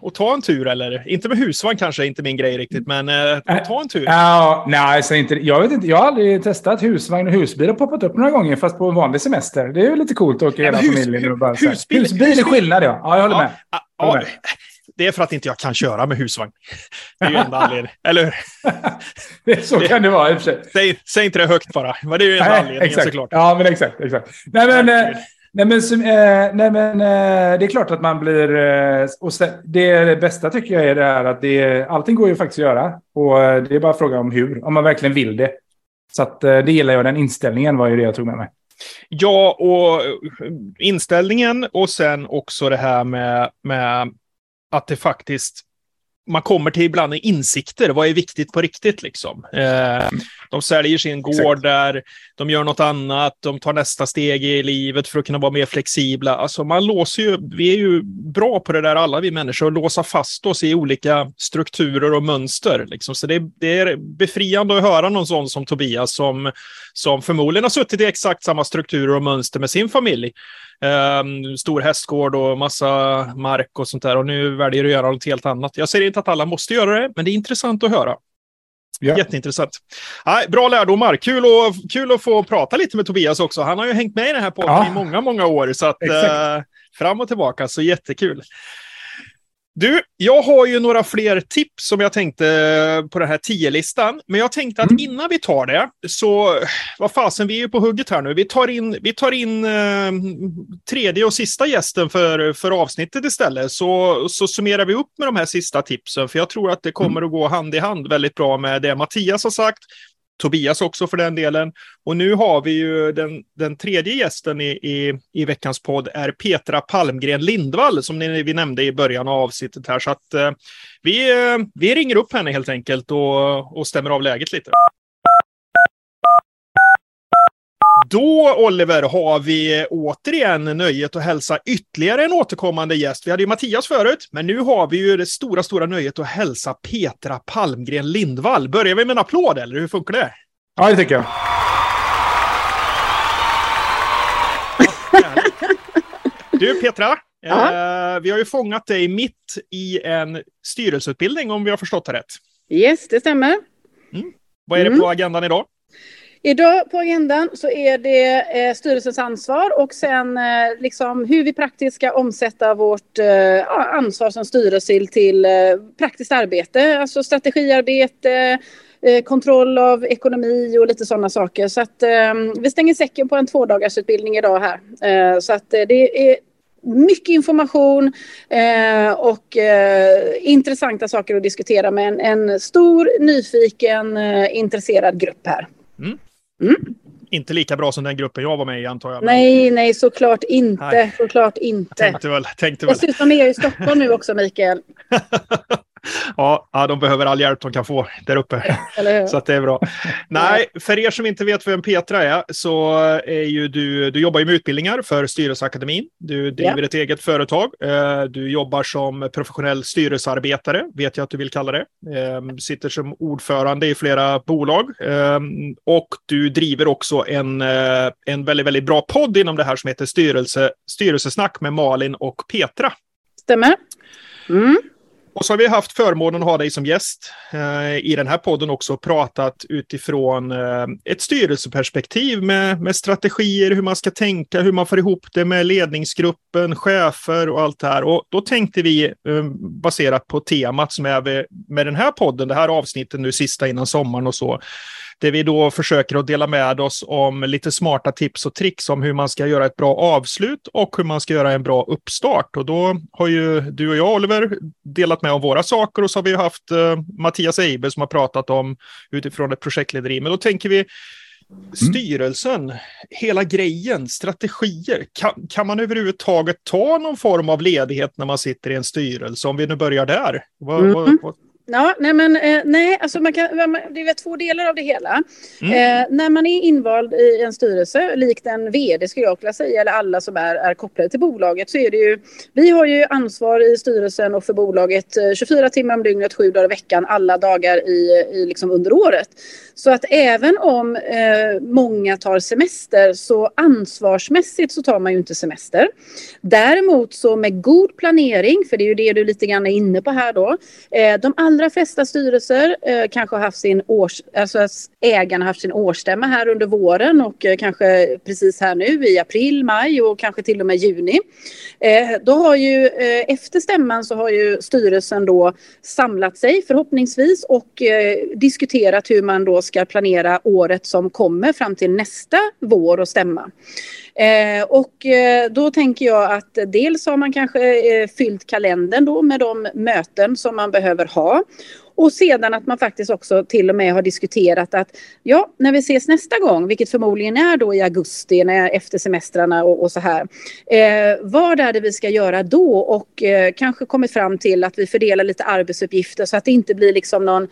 och ta en tur eller? Inte med husvagn kanske, inte min grej riktigt, men eh, ta en tur. Ja, nej, alltså inte, jag vet inte. Jag har aldrig testat husvagn och husbil. har poppat upp några gånger, fast på en vanlig semester. Det är ju lite coolt att åka hela hus, familjen. Och bara, husbil, husbil är skillnad, ja. Ja, jag håller ja, med. Jag håller med. Det är för att inte jag kan köra med husvagn. Det är ju enda anledningen. Eller hur? så kan det vara i och för sig. Säg, säg inte det högt bara. Men det är ju enda anledningen exakt. såklart. Ja, men exakt. exakt. Nej, men, eh, Nej men, eh, nej, men eh, det är klart att man blir... Eh, och det, det bästa tycker jag är det här att det, allting går ju faktiskt att göra. Och eh, det är bara fråga om hur, om man verkligen vill det. Så att, eh, det gillar jag, den inställningen var ju det jag tog med mig. Ja, och eh, inställningen och sen också det här med, med att det faktiskt man kommer till ibland insikter. Vad är viktigt på riktigt liksom? Eh, de säljer sin gård Exakt. där, de gör något annat, de tar nästa steg i livet för att kunna vara mer flexibla. Alltså man låser ju, vi är ju bra på det där alla vi människor, att låsa fast oss i olika strukturer och mönster. Liksom. Så det, det är befriande att höra någon sån som Tobias som, som förmodligen har suttit i exakt samma strukturer och mönster med sin familj. Um, stor hästgård och massa mark och sånt där. Och nu väljer du att göra något helt annat. Jag säger inte att alla måste göra det, men det är intressant att höra. Ja. Jätteintressant. Nej, bra lärdomar. Kul, och, kul att få prata lite med Tobias också. Han har ju hängt med i den här podden ja. i många, många år. Så att, eh, fram och tillbaka, så jättekul. Du, jag har ju några fler tips som jag tänkte på den här 10-listan. Men jag tänkte att mm. innan vi tar det, så vad fasen, vi är ju på hugget här nu. Vi tar in, vi tar in eh, tredje och sista gästen för, för avsnittet istället. Så, så summerar vi upp med de här sista tipsen, för jag tror att det kommer mm. att gå hand i hand väldigt bra med det Mattias har sagt Tobias också för den delen. Och nu har vi ju den, den tredje gästen i, i, i veckans podd är Petra Palmgren Lindvall som ni, vi nämnde i början av avsnittet här. Så att eh, vi, eh, vi ringer upp henne helt enkelt och, och stämmer av läget lite. Då, Oliver, har vi återigen nöjet att hälsa ytterligare en återkommande gäst. Vi hade ju Mattias förut, men nu har vi ju det stora, stora nöjet att hälsa Petra Palmgren Lindvall. Börjar vi med en applåd, eller hur funkar det? Ja, det tycker jag. du, Petra, eh, vi har ju fångat dig mitt i en styrelseutbildning, om vi har förstått det rätt. Yes, det stämmer. Mm. Vad är det mm. på agendan idag? Idag på agendan så är det eh, styrelsens ansvar och sen eh, liksom hur vi praktiskt ska omsätta vårt eh, ansvar som styrelse till eh, praktiskt arbete, alltså strategiarbete, eh, kontroll av ekonomi och lite sådana saker. Så att eh, vi stänger säcken på en tvådagarsutbildning idag här. Eh, så att eh, det är mycket information eh, och eh, intressanta saker att diskutera med en, en stor, nyfiken, eh, intresserad grupp här. Mm. Mm. Inte lika bra som den gruppen jag var med i antar jag. Men... Nej, nej, såklart inte. Nej. Såklart inte. tänkte väl, tänkte väl. Dessutom är jag i Stockholm nu också, Mikael. ja, de behöver all hjälp de kan få där uppe. så att det är bra. Nej, för er som inte vet vem Petra är så är ju du, du jobbar ju med utbildningar för Styrelseakademin. Du driver ja. ett eget företag. Eh, du jobbar som professionell styrelsearbetare, vet jag att du vill kalla det. Eh, sitter som ordförande i flera bolag eh, och du driver också en, en väldigt, väldigt bra podd inom det här som heter Styrelse, Styrelsesnack med Malin och Petra. Stämmer. Mm. Och så har vi haft förmånen att ha dig som gäst eh, i den här podden också och pratat utifrån eh, ett styrelseperspektiv med, med strategier, hur man ska tänka, hur man får ihop det med ledningsgruppen, chefer och allt det här. Och då tänkte vi, eh, baserat på temat som är med den här podden, det här avsnittet nu sista innan sommaren och så, där vi då försöker att dela med oss om lite smarta tips och tricks om hur man ska göra ett bra avslut och hur man ska göra en bra uppstart. Och då har ju du och jag, Oliver, delat med om våra saker och så har vi haft uh, Mattias Eibe som har pratat om utifrån ett projektlederi. Men då tänker vi Styrelsen, mm. hela grejen, strategier. Kan, kan man överhuvudtaget ta någon form av ledighet när man sitter i en styrelse? Om vi nu börjar där. Vad, mm. vad, vad, Ja, nej men eh, nej, alltså man kan, det är två delar av det hela. Mm. Eh, när man är invald i en styrelse, likt en vd skulle jag vilja säga, eller alla som är, är kopplade till bolaget, så är det ju, vi har ju ansvar i styrelsen och för bolaget 24 eh, timmar om dygnet, sju dagar i veckan, alla dagar i, i liksom under året. Så att även om eh, många tar semester så ansvarsmässigt så tar man ju inte semester. Däremot så med god planering, för det är ju det du lite grann är inne på här då. De allra flesta styrelser eh, kanske har haft sin års, alltså ägarna haft sin årsstämma här under våren och eh, kanske precis här nu i april, maj och kanske till och med juni. Eh, då har ju eh, efter stämman så har ju styrelsen då samlat sig förhoppningsvis och eh, diskuterat hur man då ska planera året som kommer fram till nästa vår och stämma. Eh, och eh, då tänker jag att dels har man kanske eh, fyllt kalendern då med de möten som man behöver ha. Och sedan att man faktiskt också till och med har diskuterat att ja, när vi ses nästa gång, vilket förmodligen är då i augusti när, efter semestrarna och, och så här. Eh, vad är det vi ska göra då och eh, kanske kommit fram till att vi fördelar lite arbetsuppgifter så att det inte blir liksom någon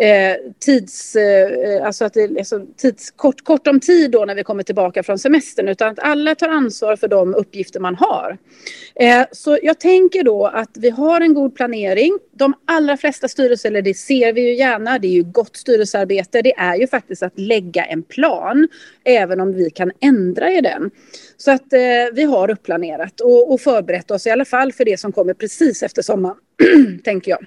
eh, tids, eh, alltså att det är liksom tids, kort, kort om tid då när vi kommer tillbaka från semestern utan att alla tar ansvar för de uppgifter man har. Eh, så jag tänker då att vi har en god planering. De allra flesta styrelser, eller det ser vi ju gärna, det är ju gott styrelsearbete, det är ju faktiskt att lägga en plan även om vi kan ändra i den. Så att eh, vi har uppplanerat och, och förberett oss i alla fall för det som kommer precis efter sommaren, tänker jag.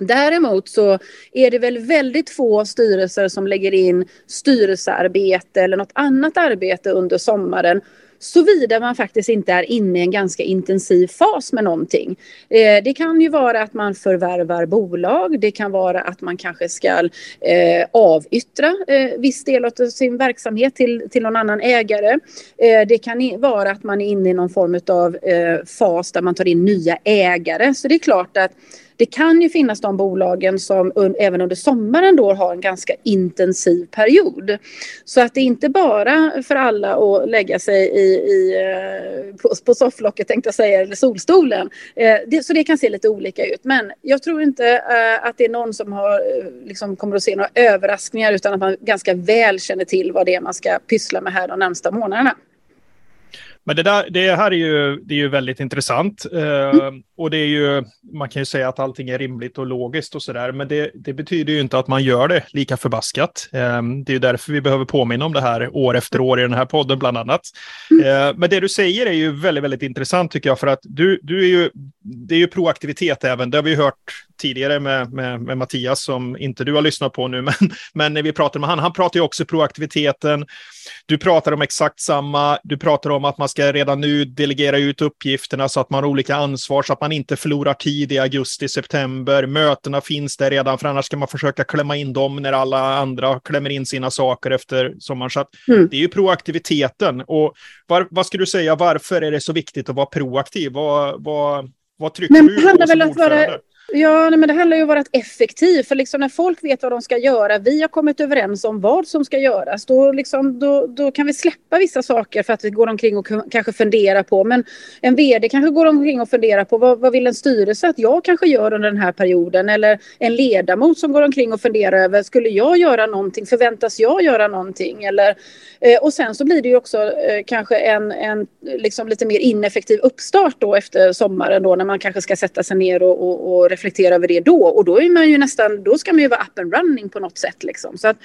Däremot så är det väl väldigt få styrelser som lägger in styrelsearbete eller något annat arbete under sommaren såvida man faktiskt inte är inne i en ganska intensiv fas med någonting. Eh, det kan ju vara att man förvärvar bolag, det kan vara att man kanske ska eh, avyttra eh, viss del av sin verksamhet till, till någon annan ägare. Eh, det kan vara att man är inne i någon form av eh, fas där man tar in nya ägare. Så det är klart att det kan ju finnas de bolagen som un, även under sommaren då har en ganska intensiv period. Så att det är inte bara för alla att lägga sig i, i eh, på, på sofflocket tänkte jag säga, eller solstolen. Eh, det, så det kan se lite olika ut. Men jag tror inte eh, att det är någon som har, eh, liksom, kommer att se några överraskningar utan att man ganska väl känner till vad det är man ska pyssla med här de närmsta månaderna. Men det, där, det här är ju, det är ju väldigt intressant. Eh, mm. Och det är ju, man kan ju säga att allting är rimligt och logiskt och sådär. Men det, det, betyder ju inte att man gör det lika förbaskat. Eh, det är ju därför vi behöver påminna om det här år efter år i den här podden bland annat. Mm. Eh, men det du säger är ju väldigt, väldigt intressant tycker jag. För att du, du är ju, det är ju proaktivitet även. Det har vi hört tidigare med, med, med Mattias som inte du har lyssnat på nu. Men, men när vi pratar med han, han pratar ju också proaktiviteten. Du pratar om exakt samma. Du pratar om att man ska redan nu delegera ut uppgifterna så att man har olika ansvar så att man inte förlorar tid i augusti, september. Mötena finns där redan, för annars ska man försöka klämma in dem när alla andra klämmer in sina saker efter sommaren. Så mm. det är ju proaktiviteten. Och var, vad ska du säga, varför är det så viktigt att vara proaktiv? Vad, vad, vad trycker Men, du på som ordförande? Ja, nej, men det handlar ju om att vara effektiv. För liksom när folk vet vad de ska göra, vi har kommit överens om vad som ska göras, då, liksom, då, då kan vi släppa vissa saker för att vi går omkring och kanske funderar på. Men en vd kanske går omkring och funderar på vad, vad vill en styrelse att jag kanske gör under den här perioden? Eller en ledamot som går omkring och funderar över, skulle jag göra någonting? Förväntas jag göra någonting? Eller, eh, och sen så blir det ju också eh, kanske en, en liksom lite mer ineffektiv uppstart då efter sommaren då när man kanske ska sätta sig ner och, och, och reflektera över det då. Och då är man ju nästan, då ska man ju vara up and running på något sätt liksom. Så, att,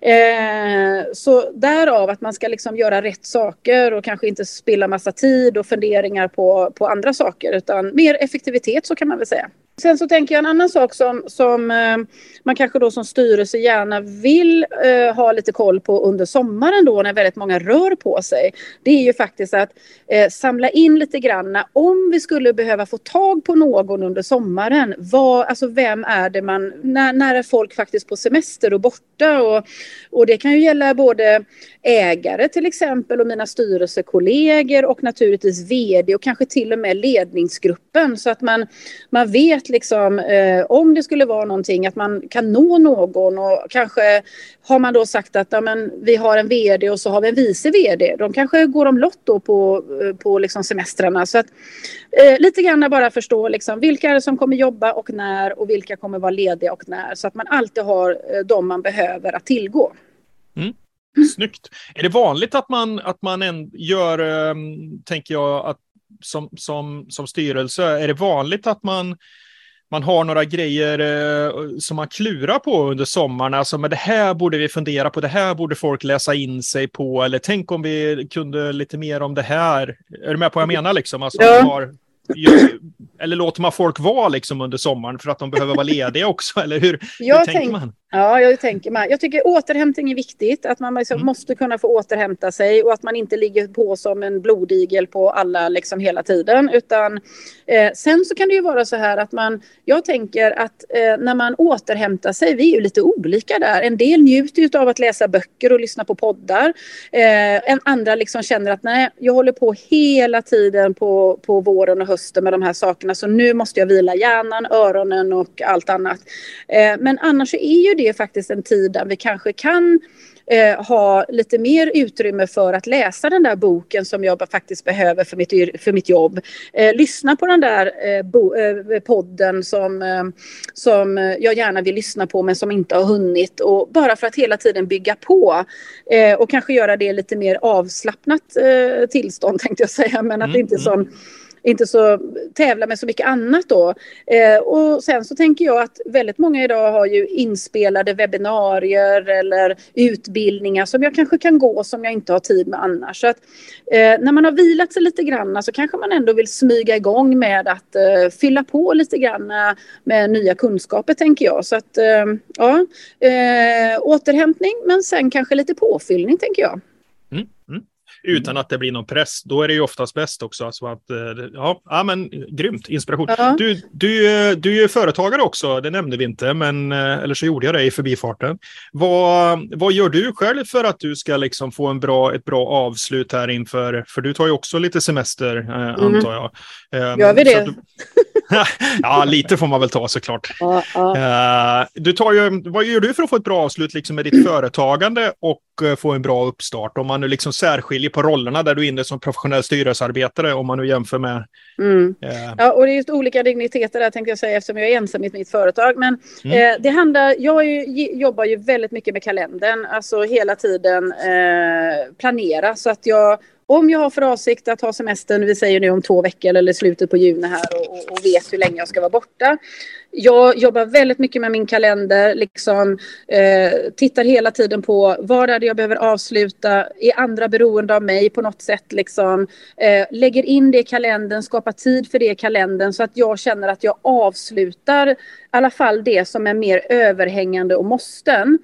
eh, så därav att man ska liksom göra rätt saker och kanske inte spilla massa tid och funderingar på, på andra saker utan mer effektivitet så kan man väl säga. Sen så tänker jag en annan sak som, som eh, man kanske då som styrelse gärna vill eh, ha lite koll på under sommaren då när väldigt många rör på sig. Det är ju faktiskt att eh, samla in lite grann om vi skulle behöva få tag på någon under sommaren. Vad, alltså vem är det man, när, när är folk faktiskt på semester och borta? Och, och det kan ju gälla både ägare till exempel och mina styrelsekollegor och naturligtvis vd och kanske till och med ledningsgruppen så att man, man vet liksom eh, om det skulle vara någonting att man kan nå någon och kanske har man då sagt att ja, men, vi har en vd och så har vi en vice vd. De kanske går om lott då på, eh, på liksom semestrarna. Så att, eh, lite grann bara förstå liksom, vilka är det som kommer jobba och när och vilka kommer vara lediga och när. Så att man alltid har eh, de man behöver att tillgå. Mm. Snyggt. Är det vanligt att man, att man en, gör, eh, tänker jag, att som, som, som styrelse, är det vanligt att man man har några grejer eh, som man klurar på under sommaren. Alltså, men det här borde vi fundera på, det här borde folk läsa in sig på, eller tänk om vi kunde lite mer om det här. Är du med på vad jag menar? Liksom? Alltså, ja. har, eller låter man folk vara liksom under sommaren för att de behöver vara lediga också? Eller hur, jag hur tänker man? Ja, jag tänker mig. Jag tycker återhämtning är viktigt, att man liksom mm. måste kunna få återhämta sig och att man inte ligger på som en blodigel på alla liksom hela tiden. Utan eh, sen så kan det ju vara så här att man, jag tänker att eh, när man återhämtar sig, vi är ju lite olika där. En del njuter ju av att läsa böcker och lyssna på poddar. Eh, en andra liksom känner att nej, jag håller på hela tiden på, på våren och hösten med de här sakerna så nu måste jag vila hjärnan, öronen och allt annat. Eh, men annars är ju det faktiskt en tid där vi kanske kan eh, ha lite mer utrymme för att läsa den där boken som jag faktiskt behöver för mitt, för mitt jobb. Eh, lyssna på den där eh, bo, eh, podden som, eh, som jag gärna vill lyssna på men som inte har hunnit. Och bara för att hela tiden bygga på eh, och kanske göra det lite mer avslappnat tillstånd tänkte jag säga. Men att mm, inte mm. sån inte så tävla med så mycket annat då. Eh, och sen så tänker jag att väldigt många idag har ju inspelade webbinarier eller utbildningar som jag kanske kan gå som jag inte har tid med annars. Så att, eh, när man har vilat sig lite grann så kanske man ändå vill smyga igång med att eh, fylla på lite grann eh, med nya kunskaper tänker jag. Så att eh, ja, eh, återhämtning men sen kanske lite påfyllning tänker jag. Mm, mm utan att det blir någon press. Då är det ju oftast bäst också. Alltså att, eh, ja, ja, men grymt inspiration. Ja. Du, du, du är ju företagare också, det nämnde vi inte, men eh, eller så gjorde jag det i förbifarten. Vad, vad gör du själv för att du ska liksom få en bra, ett bra avslut här inför, för du tar ju också lite semester eh, mm. antar jag. Um, Gör vi det? Du, ja, lite får man väl ta såklart. Ja, ja. Uh, du tar ju, vad gör du för att få ett bra avslut liksom, med ditt företagande och uh, få en bra uppstart? Om man nu liksom särskiljer på rollerna där du är inne som professionell styrelsearbetare, om man nu jämför med... Mm. Uh, ja, och det är just olika digniteter där tänkte jag säga eftersom jag är ensam i mitt företag. Men mm. det handlar, jag ju, jobbar ju väldigt mycket med kalendern, alltså hela tiden planera så att jag om jag har för avsikt att ha semestern, vi säger nu om två veckor eller slutet på juni här och, och, och, vet hur länge jag ska vara borta. Jag jobbar väldigt mycket med min kalender, liksom, eh, tittar hela tiden på vad är det jag behöver avsluta, är andra beroende av mig på något sätt, liksom, eh, lägger in det i kalendern, skapar tid för det i kalendern så att jag känner att jag avslutar i alla fall det som är mer överhängande och måsten.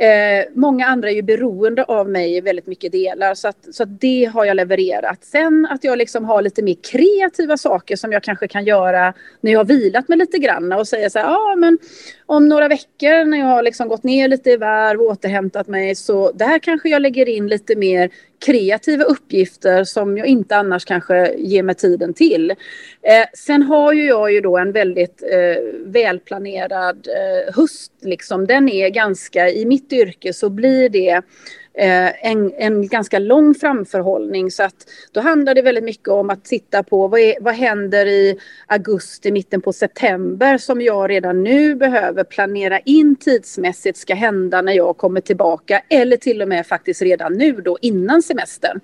Eh, många andra är ju beroende av mig i väldigt mycket delar så, att, så att det har jag levererat. Sen att jag liksom har lite mer kreativa saker som jag kanske kan göra när jag har vilat mig lite grann och säga så här, ja men om några veckor när jag har liksom gått ner lite i varv och återhämtat mig så där kanske jag lägger in lite mer kreativa uppgifter som jag inte annars kanske ger mig tiden till. Eh, sen har ju jag ju då en väldigt eh, välplanerad eh, höst. Liksom. Den är ganska, i mitt yrke så blir det Eh, en, en ganska lång framförhållning. Så att då handlar det väldigt mycket om att titta på vad, är, vad händer i augusti, mitten på september som jag redan nu behöver planera in tidsmässigt ska hända när jag kommer tillbaka eller till och med faktiskt redan nu då innan semestern.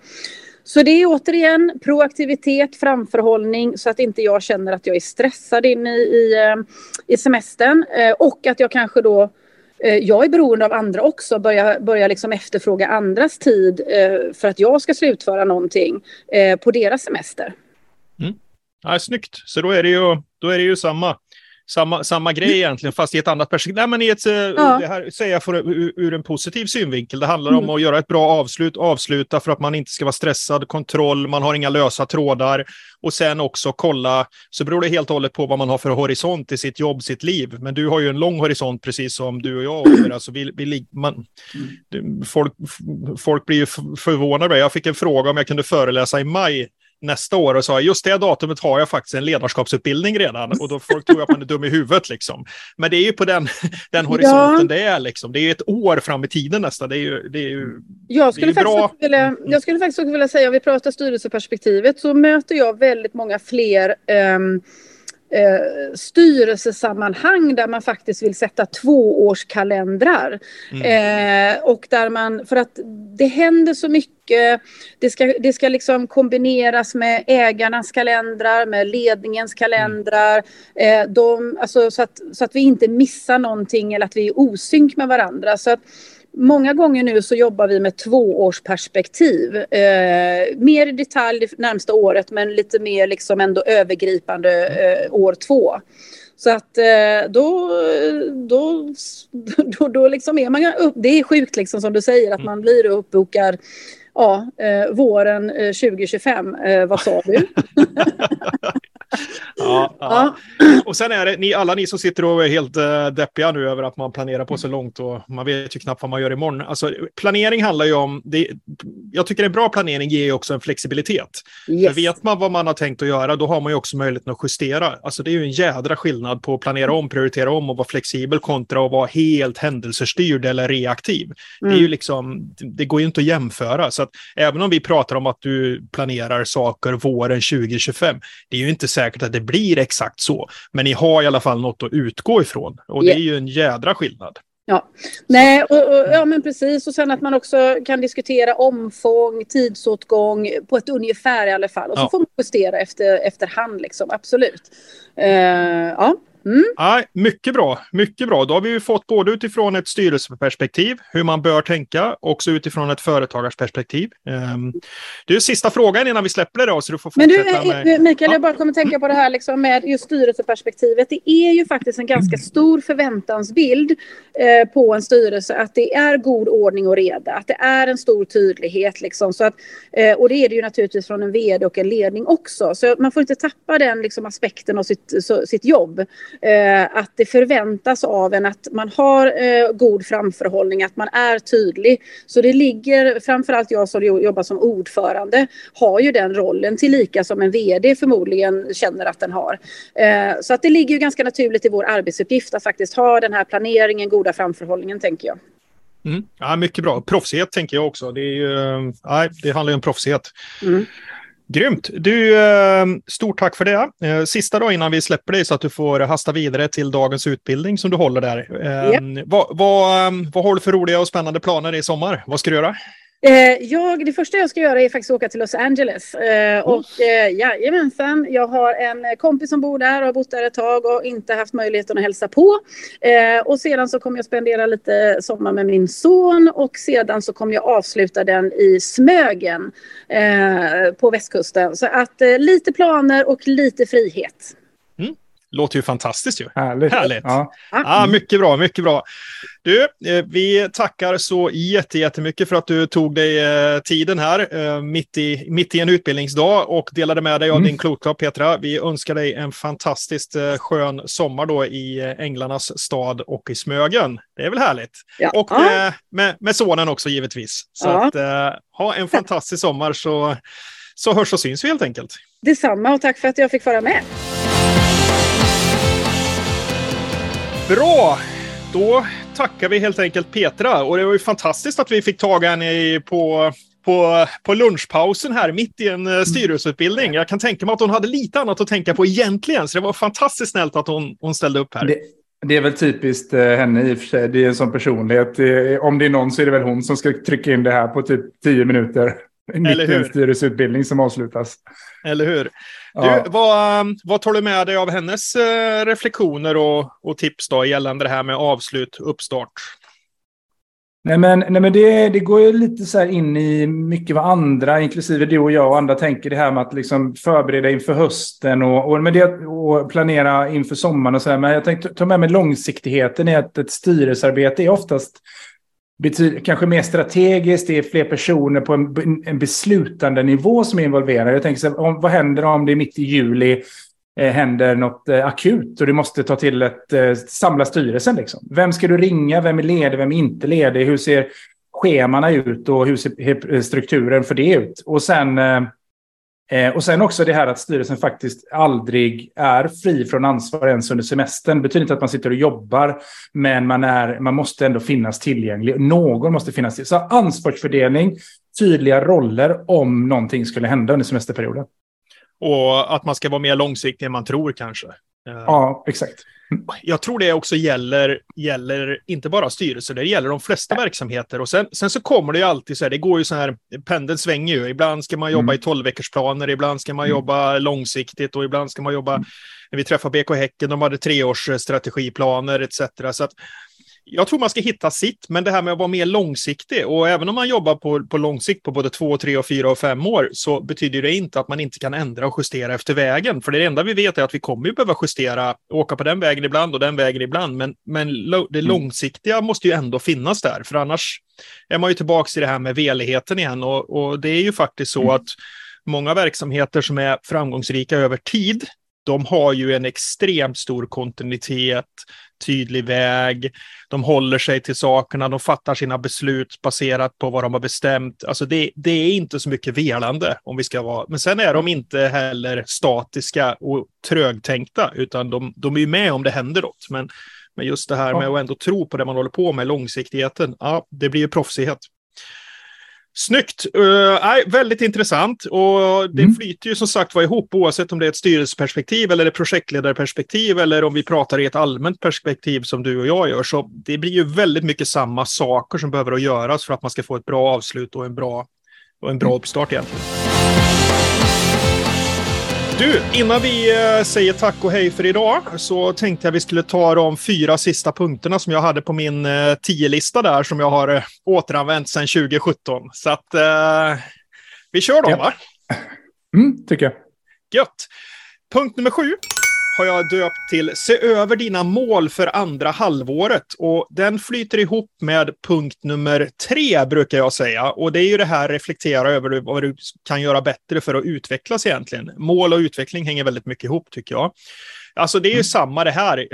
Så det är återigen proaktivitet, framförhållning så att inte jag känner att jag är stressad in i, i, i semestern eh, och att jag kanske då Eh, jag är beroende av andra också, börja, börja liksom efterfråga andras tid eh, för att jag ska slutföra någonting eh, på deras semester. Mm. Ja, snyggt, så då är det ju, då är det ju samma samma, samma grej egentligen, fast i ett annat perspektiv. Nej, men i ett, ja. Det här säger jag för, ur, ur, en positiv synvinkel. Det handlar mm. om att göra ett bra avslut, avsluta för att man inte ska vara stressad, kontroll, man har inga lösa trådar. Och sen också kolla, så beror det helt och hållet på vad man har för horisont i sitt jobb, sitt liv. Men du har ju en lång horisont, precis som du och jag. Alltså, vi, vi, man, folk, folk blir ju förvånade. Jag fick en fråga om jag kunde föreläsa i maj nästa år och sa just det datumet har jag faktiskt en ledarskapsutbildning redan och då folk tror att man är dum i huvudet liksom. Men det är ju på den, den horisonten ja. det är liksom. Det är ett år fram i tiden nästan. Det är ju, det är ju, jag skulle, faktiskt bra. Vilja, mm. jag skulle faktiskt också vilja säga, om vi pratar styrelseperspektivet, så möter jag väldigt många fler um, eh, styrelsesammanhang där man faktiskt vill sätta tvåårskalendrar. Mm. Eh, och där man, för att det händer så mycket, det ska, det ska liksom kombineras med ägarnas kalendrar, med ledningens kalendrar, eh, de, alltså, så, att, så att vi inte missar någonting eller att vi är osynk med varandra. Så att, Många gånger nu så jobbar vi med tvåårsperspektiv. Eh, mer i detalj det närmsta året men lite mer liksom ändå övergripande eh, år två. Så att eh, då, då, då, då liksom är man upp, det är sjukt liksom som du säger att man blir uppbokad ja, eh, våren eh, 2025. Eh, vad sa du? ja, ja. Och sen är det ni, alla ni som sitter och är helt uh, deppiga nu över att man planerar på så långt och man vet ju knappt vad man gör imorgon. Alltså, planering handlar ju om, det, jag tycker en bra planering ger ju också en flexibilitet. Yes. För vet man vad man har tänkt att göra, då har man ju också möjligheten att justera. Alltså det är ju en jädra skillnad på att planera om, prioritera om och vara flexibel kontra att vara helt händelsestyrd eller reaktiv. Mm. Det är ju mm. liksom, det går ju inte att jämföra. Så att även om vi pratar om att du planerar saker våren 2025, det är ju inte säkert att det blir exakt så. Men ni har i alla fall något att utgå ifrån. Och yeah. det är ju en jädra skillnad. Ja, Nej, och, och, ja men precis. Och sen att man också kan diskutera omfång, tidsåtgång på ett ungefär i alla fall. Och så ja. får man justera efter, efterhand, liksom. absolut. Uh, ja. Mm. Ja, mycket bra, mycket bra. Då har vi ju fått både utifrån ett styrelseperspektiv, hur man bör tänka, också utifrån ett företagarsperspektiv. Um, det är sista frågan innan vi släpper det då, så du får fortsätta Men du, med... Mikael, ja. jag bara kommer tänka på det här liksom med just styrelseperspektivet. Det är ju faktiskt en ganska stor förväntansbild eh, på en styrelse att det är god ordning och reda, att det är en stor tydlighet liksom. Så att, eh, och det är det ju naturligtvis från en vd och en ledning också. Så man får inte tappa den liksom, aspekten av sitt, så, sitt jobb. Eh, att det förväntas av en att man har eh, god framförhållning, att man är tydlig. Så det ligger, framförallt jag som jobbar som ordförande, har ju den rollen tillika som en vd förmodligen känner att den har. Eh, så att det ligger ju ganska naturligt i vår arbetsuppgift att faktiskt ha den här planeringen, goda framförhållningen tänker jag. Mm. Ja, mycket bra. Proffsighet tänker jag också. Det, är ju, nej, det handlar ju om proffsighet. Mm. Grymt! Du, eh, stort tack för det. Eh, sista då innan vi släpper dig så att du får hasta vidare till dagens utbildning som du håller där. Yep. Vad, vad, vad har du för roliga och spännande planer i sommar? Vad ska du göra? Eh, jag, det första jag ska göra är faktiskt åka till Los Angeles. Eh, och eh, jajamensan, jag har en kompis som bor där och har bott där ett tag och inte haft möjligheten att hälsa på. Eh, och sedan så kommer jag spendera lite sommar med min son och sedan så kommer jag avsluta den i Smögen eh, på västkusten. Så att lite planer och lite frihet. Låter ju fantastiskt ju. Härligt. Härligt. Ja. ja. mycket bra, mycket bra. Du, eh, vi tackar så jättemycket för att du tog dig eh, tiden här eh, mitt i, mitt i en utbildningsdag och delade med dig av mm. din klokskap Petra. Vi önskar dig en fantastiskt skön sommar då i Änglarnas stad och i Smögen. Det är väl härligt? Ja. Och med, med, med, sonen också givetvis. Så ja. att ha en fantastisk sommar så, så hörs och syns vi helt enkelt. Detsamma och tack för att jag fick vara med. Bra! Då tackar vi helt enkelt Petra. Och det var ju fantastiskt att vi fick tag henne på, på, på lunchpausen här mitt i en mm. styrelseutbildning. Jag kan tänka mig att hon hade lite annat att tänka på egentligen. Så det var fantastiskt snällt att hon, hon ställde upp här. Det, det är väl typiskt eh, henne i och för sig. Det är en sån personlighet. Om det är någon så är det väl hon som ska trycka in det här på typ tio minuter. Mitt i en styrelseutbildning som avslutas. Eller hur? Ja. Du, vad, um, vad tar du med dig av hennes uh, reflektioner och, och tips då gällande det här med avslut, uppstart? Nej men, nej men det, det går ju lite så in i mycket vad andra, inklusive du och jag och andra, tänker det här med att liksom förbereda inför hösten och, och, med det, och planera inför sommaren och så här. Men jag tänkte ta med mig långsiktigheten i att ett styrelsearbete är oftast betyder, kanske mer strategiskt, det är fler personer på en, en beslutande nivå som är involverade. Jag tänker så här, om, vad händer om det är mitt i juli eh, händer något eh, akut och du måste ta till ett eh, samla styrelsen. Liksom. Vem ska du ringa? Vem är ledig? Vem är inte ledig? Hur ser schemana ut och hur ser eh, strukturen för det ut? Och sen eh, eh, och sen också det här att styrelsen faktiskt aldrig är fri från ansvar ens under semestern. Det betyder inte att man sitter och jobbar, men man, är, man måste ändå finnas tillgänglig. Någon måste finnas till. Så ansvarsfördelning, tydliga roller om någonting skulle hända under semesterperioden. Och att man ska vara mer långsiktig än man tror kanske. Eh, ja, exakt. Jag tror det också gäller, gäller inte bara styrelser, det gäller de flesta verksamheter. Och sen, sen så kommer det ju alltid så här, det går ju så här, pendeln svänger ju. Ibland ska man jobba mm. i tolvveckorsplaner, ibland ska man mm. jobba långsiktigt och ibland ska man jobba, mm. när vi träffade BK Häcken, de hade treårsstrategiplaner etc. Så att jag tror man ska hitta sitt, men det här med att vara mer långsiktig och även om man jobbar på, på lång sikt på både två, tre, och fyra och fem år så betyder det inte att man inte kan ändra och justera efter vägen. För det enda vi vet är att vi kommer ju behöva justera, åka på den vägen ibland och den vägen ibland, men, men det mm. långsiktiga måste ju ändå finnas där, för annars är man ju tillbaka i det här med veligheten igen och, och det är ju faktiskt så mm. att många verksamheter som är framgångsrika över tid, de har ju en extremt stor kontinuitet, tydlig väg, de håller sig till sakerna, de fattar sina beslut baserat på vad de har bestämt. Alltså det, det är inte så mycket velande om vi ska vara, men sen är de inte heller statiska och trögtänkta, utan de, de är ju med om det händer något. Men, men just det här med att ändå tro på det man håller på med, långsiktigheten, ja, det blir ju proffsighet. Snyggt! Uh, väldigt intressant och det mm. flyter ju som sagt var ihop oavsett om det är ett styrelseperspektiv eller ett projektledarperspektiv eller om vi pratar i ett allmänt perspektiv som du och jag gör. Så det blir ju väldigt mycket samma saker som behöver att göras för att man ska få ett bra avslut och en bra, och en bra uppstart egentligen. Du, innan vi eh, säger tack och hej för idag så tänkte jag vi skulle ta de fyra sista punkterna som jag hade på min eh, tio-lista där som jag har eh, återanvänt sedan 2017. Så att eh, vi kör dem, ja. va? Mm, tycker jag. Gött. Punkt nummer sju har jag döpt till Se över dina mål för andra halvåret. Och den flyter ihop med punkt nummer tre, brukar jag säga. Och det är ju det här reflektera över vad du kan göra bättre för att utvecklas egentligen. Mål och utveckling hänger väldigt mycket ihop, tycker jag. Alltså det är ju mm. samma det här.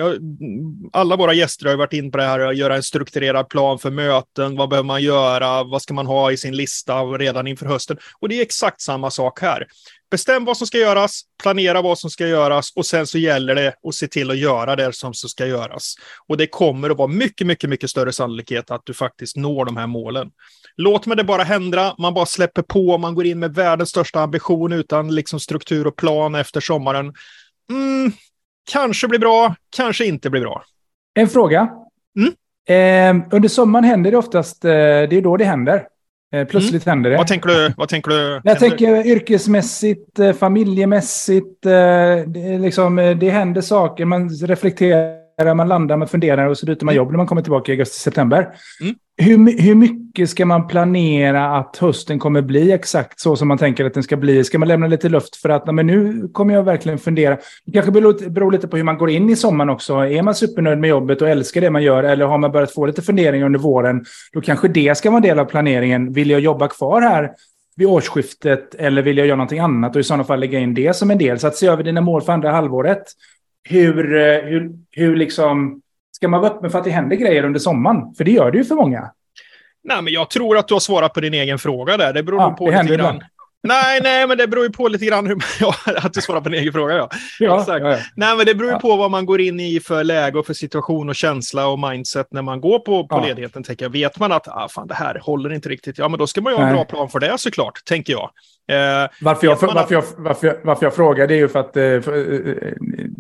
Alla våra gäster har varit in på det här att göra en strukturerad plan för möten. Vad behöver man göra? Vad ska man ha i sin lista redan inför hösten? Och det är exakt samma sak här. Bestäm vad som ska göras, planera vad som ska göras och sen så gäller det att se till att göra det som ska göras. Och det kommer att vara mycket, mycket, mycket större sannolikhet att du faktiskt når de här målen. Låt mig det bara hända, man bara släpper på, man går in med världens största ambition utan liksom struktur och plan efter sommaren. Mm, kanske blir bra, kanske inte blir bra. En fråga. Mm? Eh, under sommaren händer det oftast, eh, det är då det händer. Eh, plötsligt mm. händer det. Vad tänker du? Vad tänker du jag tänker yrkesmässigt, eh, familjemässigt. Eh, det, liksom, det händer saker, man reflekterar man landar, man funderar och så byter man mm. jobb när man kommer tillbaka i augusti-september. Mm. Hur, hur mycket ska man planera att hösten kommer bli exakt så som man tänker att den ska bli? Ska man lämna lite luft för att men nu kommer jag verkligen fundera? Det kanske beror lite på hur man går in i sommaren också. Är man supernöjd med jobbet och älskar det man gör eller har man börjat få lite funderingar under våren? Då kanske det ska vara en del av planeringen. Vill jag jobba kvar här vid årsskiftet eller vill jag göra någonting annat och i sådana fall lägga in det som en del. Så att se över dina mål för andra halvåret hur, eh, hur, hur liksom, ska man vara öppen för att det händer grejer under sommaren? För det gör det ju för många. Nej, men jag tror att du har svarat på din egen fråga där. Det beror ja, på det lite grann. Nej, nej, men det beror ju på lite grann hur ja, att du svarar på din egen fråga. Ja. ja, Exakt. ja. Nej, men det beror ju på vad man går in i för läge och för situation och känsla och mindset när man går på, på ledigheten. Tänker jag. Vet man att ah, fan, det här håller inte riktigt, ja, men då ska man ju ha en bra plan för det såklart, tänker jag. Eh, varför, jag, varför, jag, varför, jag, varför jag frågar det är ju för att eh, för,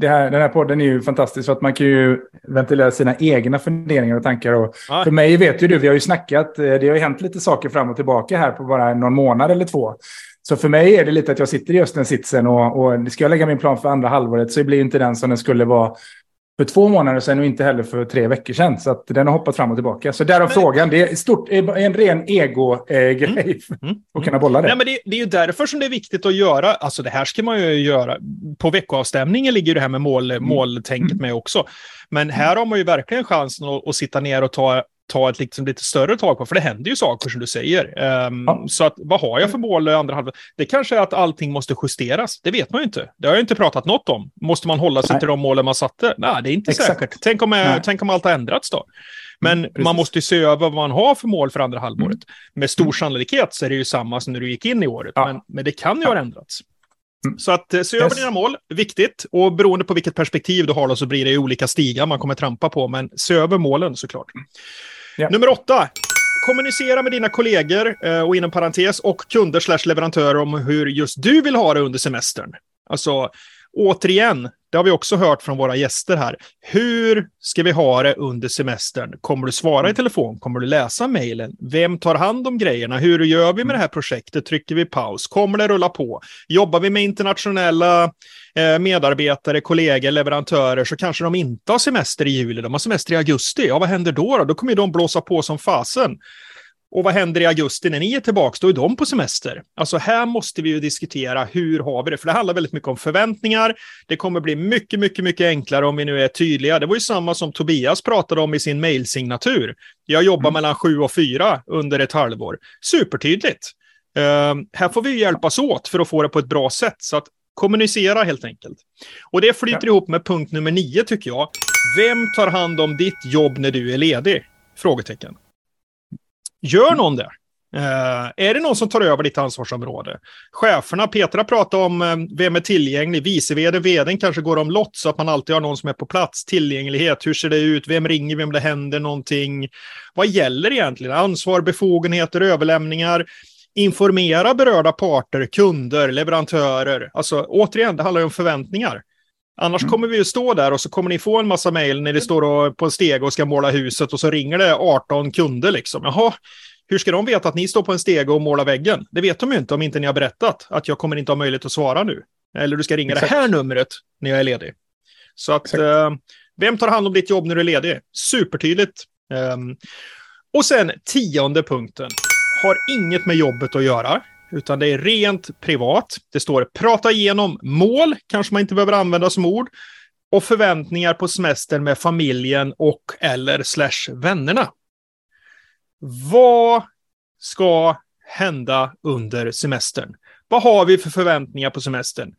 eh, här, den här podden är ju fantastisk för att man kan ju ventilera sina egna funderingar och tankar. Och ah. För mig vet ju du, vi har ju snackat, det har ju hänt lite saker fram och tillbaka här på bara någon månad eller två. Så för mig är det lite att jag sitter i just den sitsen och, och ska jag lägga min plan för andra halvåret så blir inte den som den skulle vara för två månader sedan och inte heller för tre veckor sedan. Så att den har hoppat fram och tillbaka. Så därav men... frågan. Det är stort, en ren ego-grej mm. mm. att kunna bolla det. Nej, men det, det, är ju därför som det är viktigt att göra. Alltså det här ska man ju göra. På veckoavstämningen ligger det här med mål, mm. måltänket mm. med också. Men här har man ju verkligen chansen att, att sitta ner och ta ta ett liksom lite större tag på, för det händer ju saker som du säger. Um, ja. Så att, vad har jag för mål i andra halvan? Det kanske är att allting måste justeras. Det vet man ju inte. Det har jag inte pratat något om. Måste man hålla sig Nej. till de målen man satte? Nej, det är inte Exakt. säkert. Tänk om, tänk om allt har ändrats då? Men mm, man måste ju se över vad man har för mål för andra halvåret. Mm. Med stor mm. sannolikhet så är det ju samma som när du gick in i året, ja. men, men det kan ju ja. ha ändrats. Mm. Så att eh, se över yes. dina mål, viktigt. Och beroende på vilket perspektiv du har då, så blir det olika stigar man kommer trampa på. Men se över målen såklart. Ja. Nummer åtta. Kommunicera med dina kollegor eh, och inom parentes och kunder slash leverantörer om hur just du vill ha det under semestern. Alltså, återigen, det har vi också hört från våra gäster här. Hur ska vi ha det under semestern? Kommer du svara i telefon? Kommer du läsa mejlen? Vem tar hand om grejerna? Hur gör vi med det här projektet? Trycker vi paus? Kommer det rulla på? Jobbar vi med internationella eh, medarbetare, kollegor, leverantörer så kanske de inte har semester i juli, de har semester i augusti. Ja, vad händer då? Då, då kommer de blåsa på som fasen. Och vad händer i augusti när ni är tillbaka? Då är de på semester. Alltså här måste vi ju diskutera hur har vi det? För det handlar väldigt mycket om förväntningar. Det kommer bli mycket, mycket, mycket enklare om vi nu är tydliga. Det var ju samma som Tobias pratade om i sin mejlsignatur. Jag jobbar mm. mellan sju och fyra under ett halvår. Supertydligt. Uh, här får vi hjälpas åt för att få det på ett bra sätt. Så att kommunicera helt enkelt. Och det flyter ja. ihop med punkt nummer nio tycker jag. Vem tar hand om ditt jobb när du är ledig? Frågetecken. Gör någon det? Uh, är det någon som tar över ditt ansvarsområde? Cheferna, Petra pratade om uh, vem är tillgänglig, vice vd, vdn kanske går omlott så att man alltid har någon som är på plats. Tillgänglighet, hur ser det ut, vem ringer, vem det händer någonting? Vad gäller egentligen? Ansvar, befogenheter, överlämningar. Informera berörda parter, kunder, leverantörer. Alltså återigen, det handlar ju om förväntningar. Annars mm. kommer vi ju stå där och så kommer ni få en massa mejl när ni står på en steg och ska måla huset och så ringer det 18 kunder liksom. Jaha, hur ska de veta att ni står på en steg och målar väggen? Det vet de ju inte om inte ni har berättat att jag kommer inte ha möjlighet att svara nu. Eller du ska ringa Exakt. det här numret när jag är ledig. Så att, eh, vem tar hand om ditt jobb när du är ledig? Supertydligt. Um, och sen tionde punkten. Har inget med jobbet att göra utan det är rent privat. Det står prata igenom mål, kanske man inte behöver använda som ord, och förväntningar på semester med familjen och eller slash vännerna. Vad ska hända under semestern? Vad har vi för förväntningar på semestern?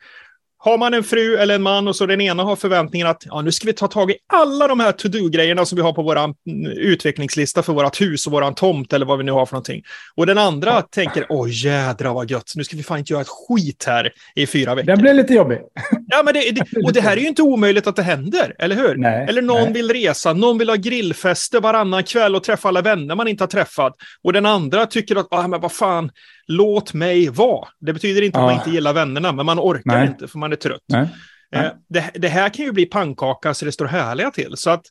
Har man en fru eller en man och så den ena har förväntningen att ja, nu ska vi ta tag i alla de här to-do-grejerna som vi har på vår mm, utvecklingslista för vårt hus och vår tomt eller vad vi nu har för någonting. Och den andra ja. tänker, åh jädra vad gött, nu ska vi fan inte göra ett skit här i fyra veckor. Den blir lite jobbig. Ja, men det, det, och det här är ju inte omöjligt att det händer, eller hur? Nej, eller någon nej. vill resa, någon vill ha grillfester varannan kväll och träffa alla vänner man inte har träffat. Och den andra tycker att, ah, men vad fan, låt mig vara. Det betyder inte ja. att man inte gillar vännerna, men man orkar Nej. inte för man är trött. Nej. Nej. Eh, det, det, här kan ju bli pannkaka så det står härliga till. Så att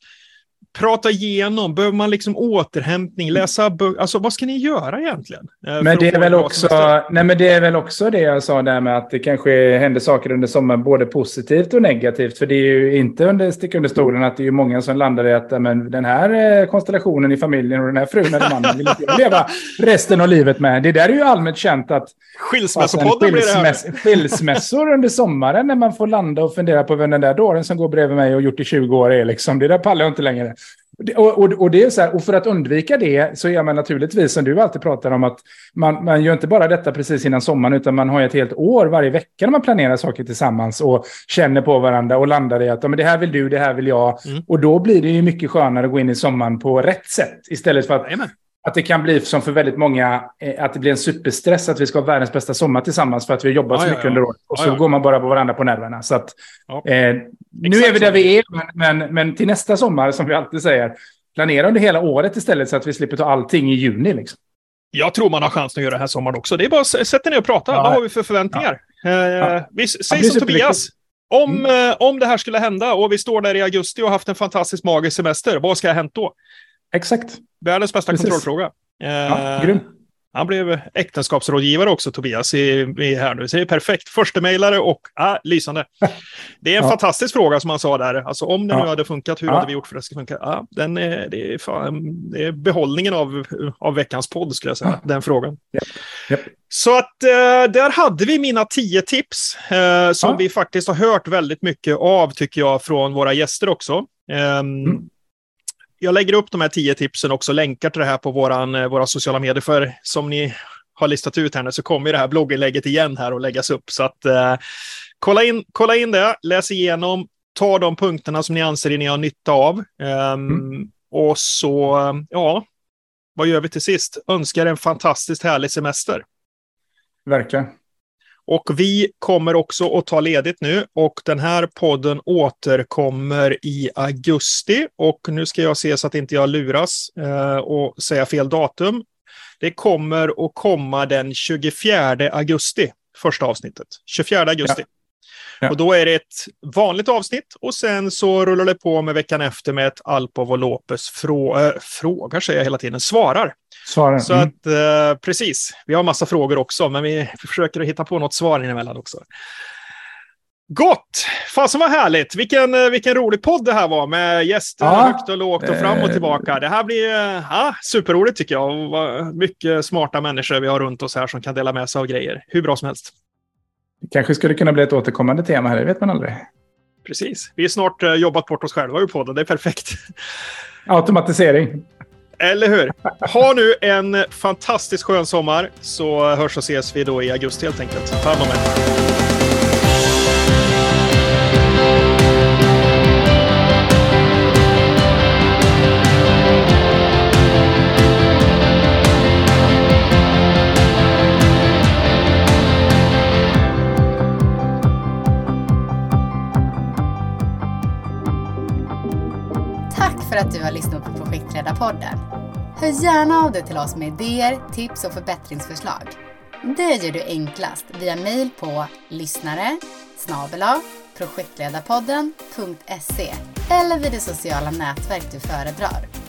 prata igenom, behöver man liksom återhämtning, läsa böcker, alltså vad ska ni göra egentligen? Eh, men det är väl också, nej men det är väl också det jag sa där med att det kanske händer saker under sommaren, både positivt och negativt. För det är ju inte under, stick under stolen att det är ju många som landar i att men den här eh, konstellationen i familjen och den här frun eller mannen vill inte leva resten av livet med. Det där är ju allmänt känt att Skilsmässopodden blir det här. Skilsmässor under sommaren när man får landa och fundera på vem den där dåren som går bredvid mig och gjort i 20 år är liksom. Det där pallar jag inte längre. Och, och, och, det är så här, och för att undvika det så gör man naturligtvis, som du alltid pratar om, att man, man gör inte bara detta precis innan sommaren, utan man har ett helt år varje vecka när man planerar saker tillsammans och känner på varandra och landar i att men det här vill du, det här vill jag. Mm. Och då blir det ju mycket skönare att gå in i sommaren på rätt sätt, istället för att Amen. Att det kan bli som för väldigt många, eh, att det blir en superstress att vi ska ha världens bästa sommar tillsammans för att vi har jobbat ja, så mycket ja, under året. Och så går man bara på varandra på nerverna. Så att, eh, nu är vi där vi är, men, men, men, till nästa sommar, som vi alltid säger, planera under hela året istället så att vi slipper ta allting i juni. Liksom. Jag tror man har chans att göra det här sommaren också. Det är bara att sätta ner och prata. Vad har vi för förväntningar? Eh, vi säger som Tobias. Om, mm. eh, om det här skulle hända och vi står där i augusti och haft en fantastisk magisk semester, vad ska ha hänt då? Exakt. Världens bästa Precis. kontrollfråga. Ja, grym. Han blev äktenskapsrådgivare också, Tobias, i, i här nu. Så det är perfekt. Första och ah, lysande. Det är en ja. fantastisk fråga som han sa där. Alltså om det ja. nu hade funkat, hur ja. hade vi gjort för att det ska funka? Ah, den är, det, är fan, det är behållningen av, av veckans podd, skulle jag säga. Den frågan. Yep. Yep. Så att eh, där hade vi mina tio tips eh, som vi faktiskt har hört väldigt mycket av, tycker jag, från våra gäster också. Um, mm jag lägger upp de här tio tipsen också, länkar till det här på våran, eh, våra sociala medier. För som ni har listat ut här nu så kommer det här blogginlägget igen här och läggas upp. Så att eh, kolla, in, kolla in det, läs igenom, ta de punkterna som ni anser ni har nytta av. Um, mm. Och så, ja, vad gör vi till sist? Önskar en fantastiskt härlig semester. Verkligen. Och vi kommer också att ta ledigt nu och den här podden återkommer i augusti. Och nu ska jag se så att inte jag luras eh, och säga fel datum. Det kommer att komma den 24 augusti, första avsnittet. 24 augusti. Ja. Och då är det ett vanligt avsnitt och sen så rullar det på med veckan efter med ett Alpov och Lopez frå äh, frågar, säger jag hela tiden, svarar. Svarar. Så Mm. att eh, precis, vi har massa frågor också, men vi försöker hitta på något svar emellan också. Gott! Fasen vad härligt! Vilken, eh, vilken rolig podd det här var med gäster Ja. högt och lågt och fram och Eh. tillbaka. Det här blir eh, ja, superroligt tycker jag. Mycket smarta människor vi har runt oss här som kan dela med sig av grejer. Hur bra som helst. Det kanske skulle kunna bli ett återkommande tema här, det vet man aldrig. Precis. Vi har snart jobbat bort oss själva ur podden. Det är perfekt. Automatisering. Eller hur? Ha nu en fantastiskt skön sommar så hörs och ses vi då i augusti helt enkelt. Ta hand om er. För att du har lyssnat på Projektledarpodden. Hör gärna av dig till oss med idéer, tips och förbättringsförslag. Det gör du enklast via mejl på lyssnare snabel-a projektledarpodden.se eller vid det sociala nätverk du föredrar.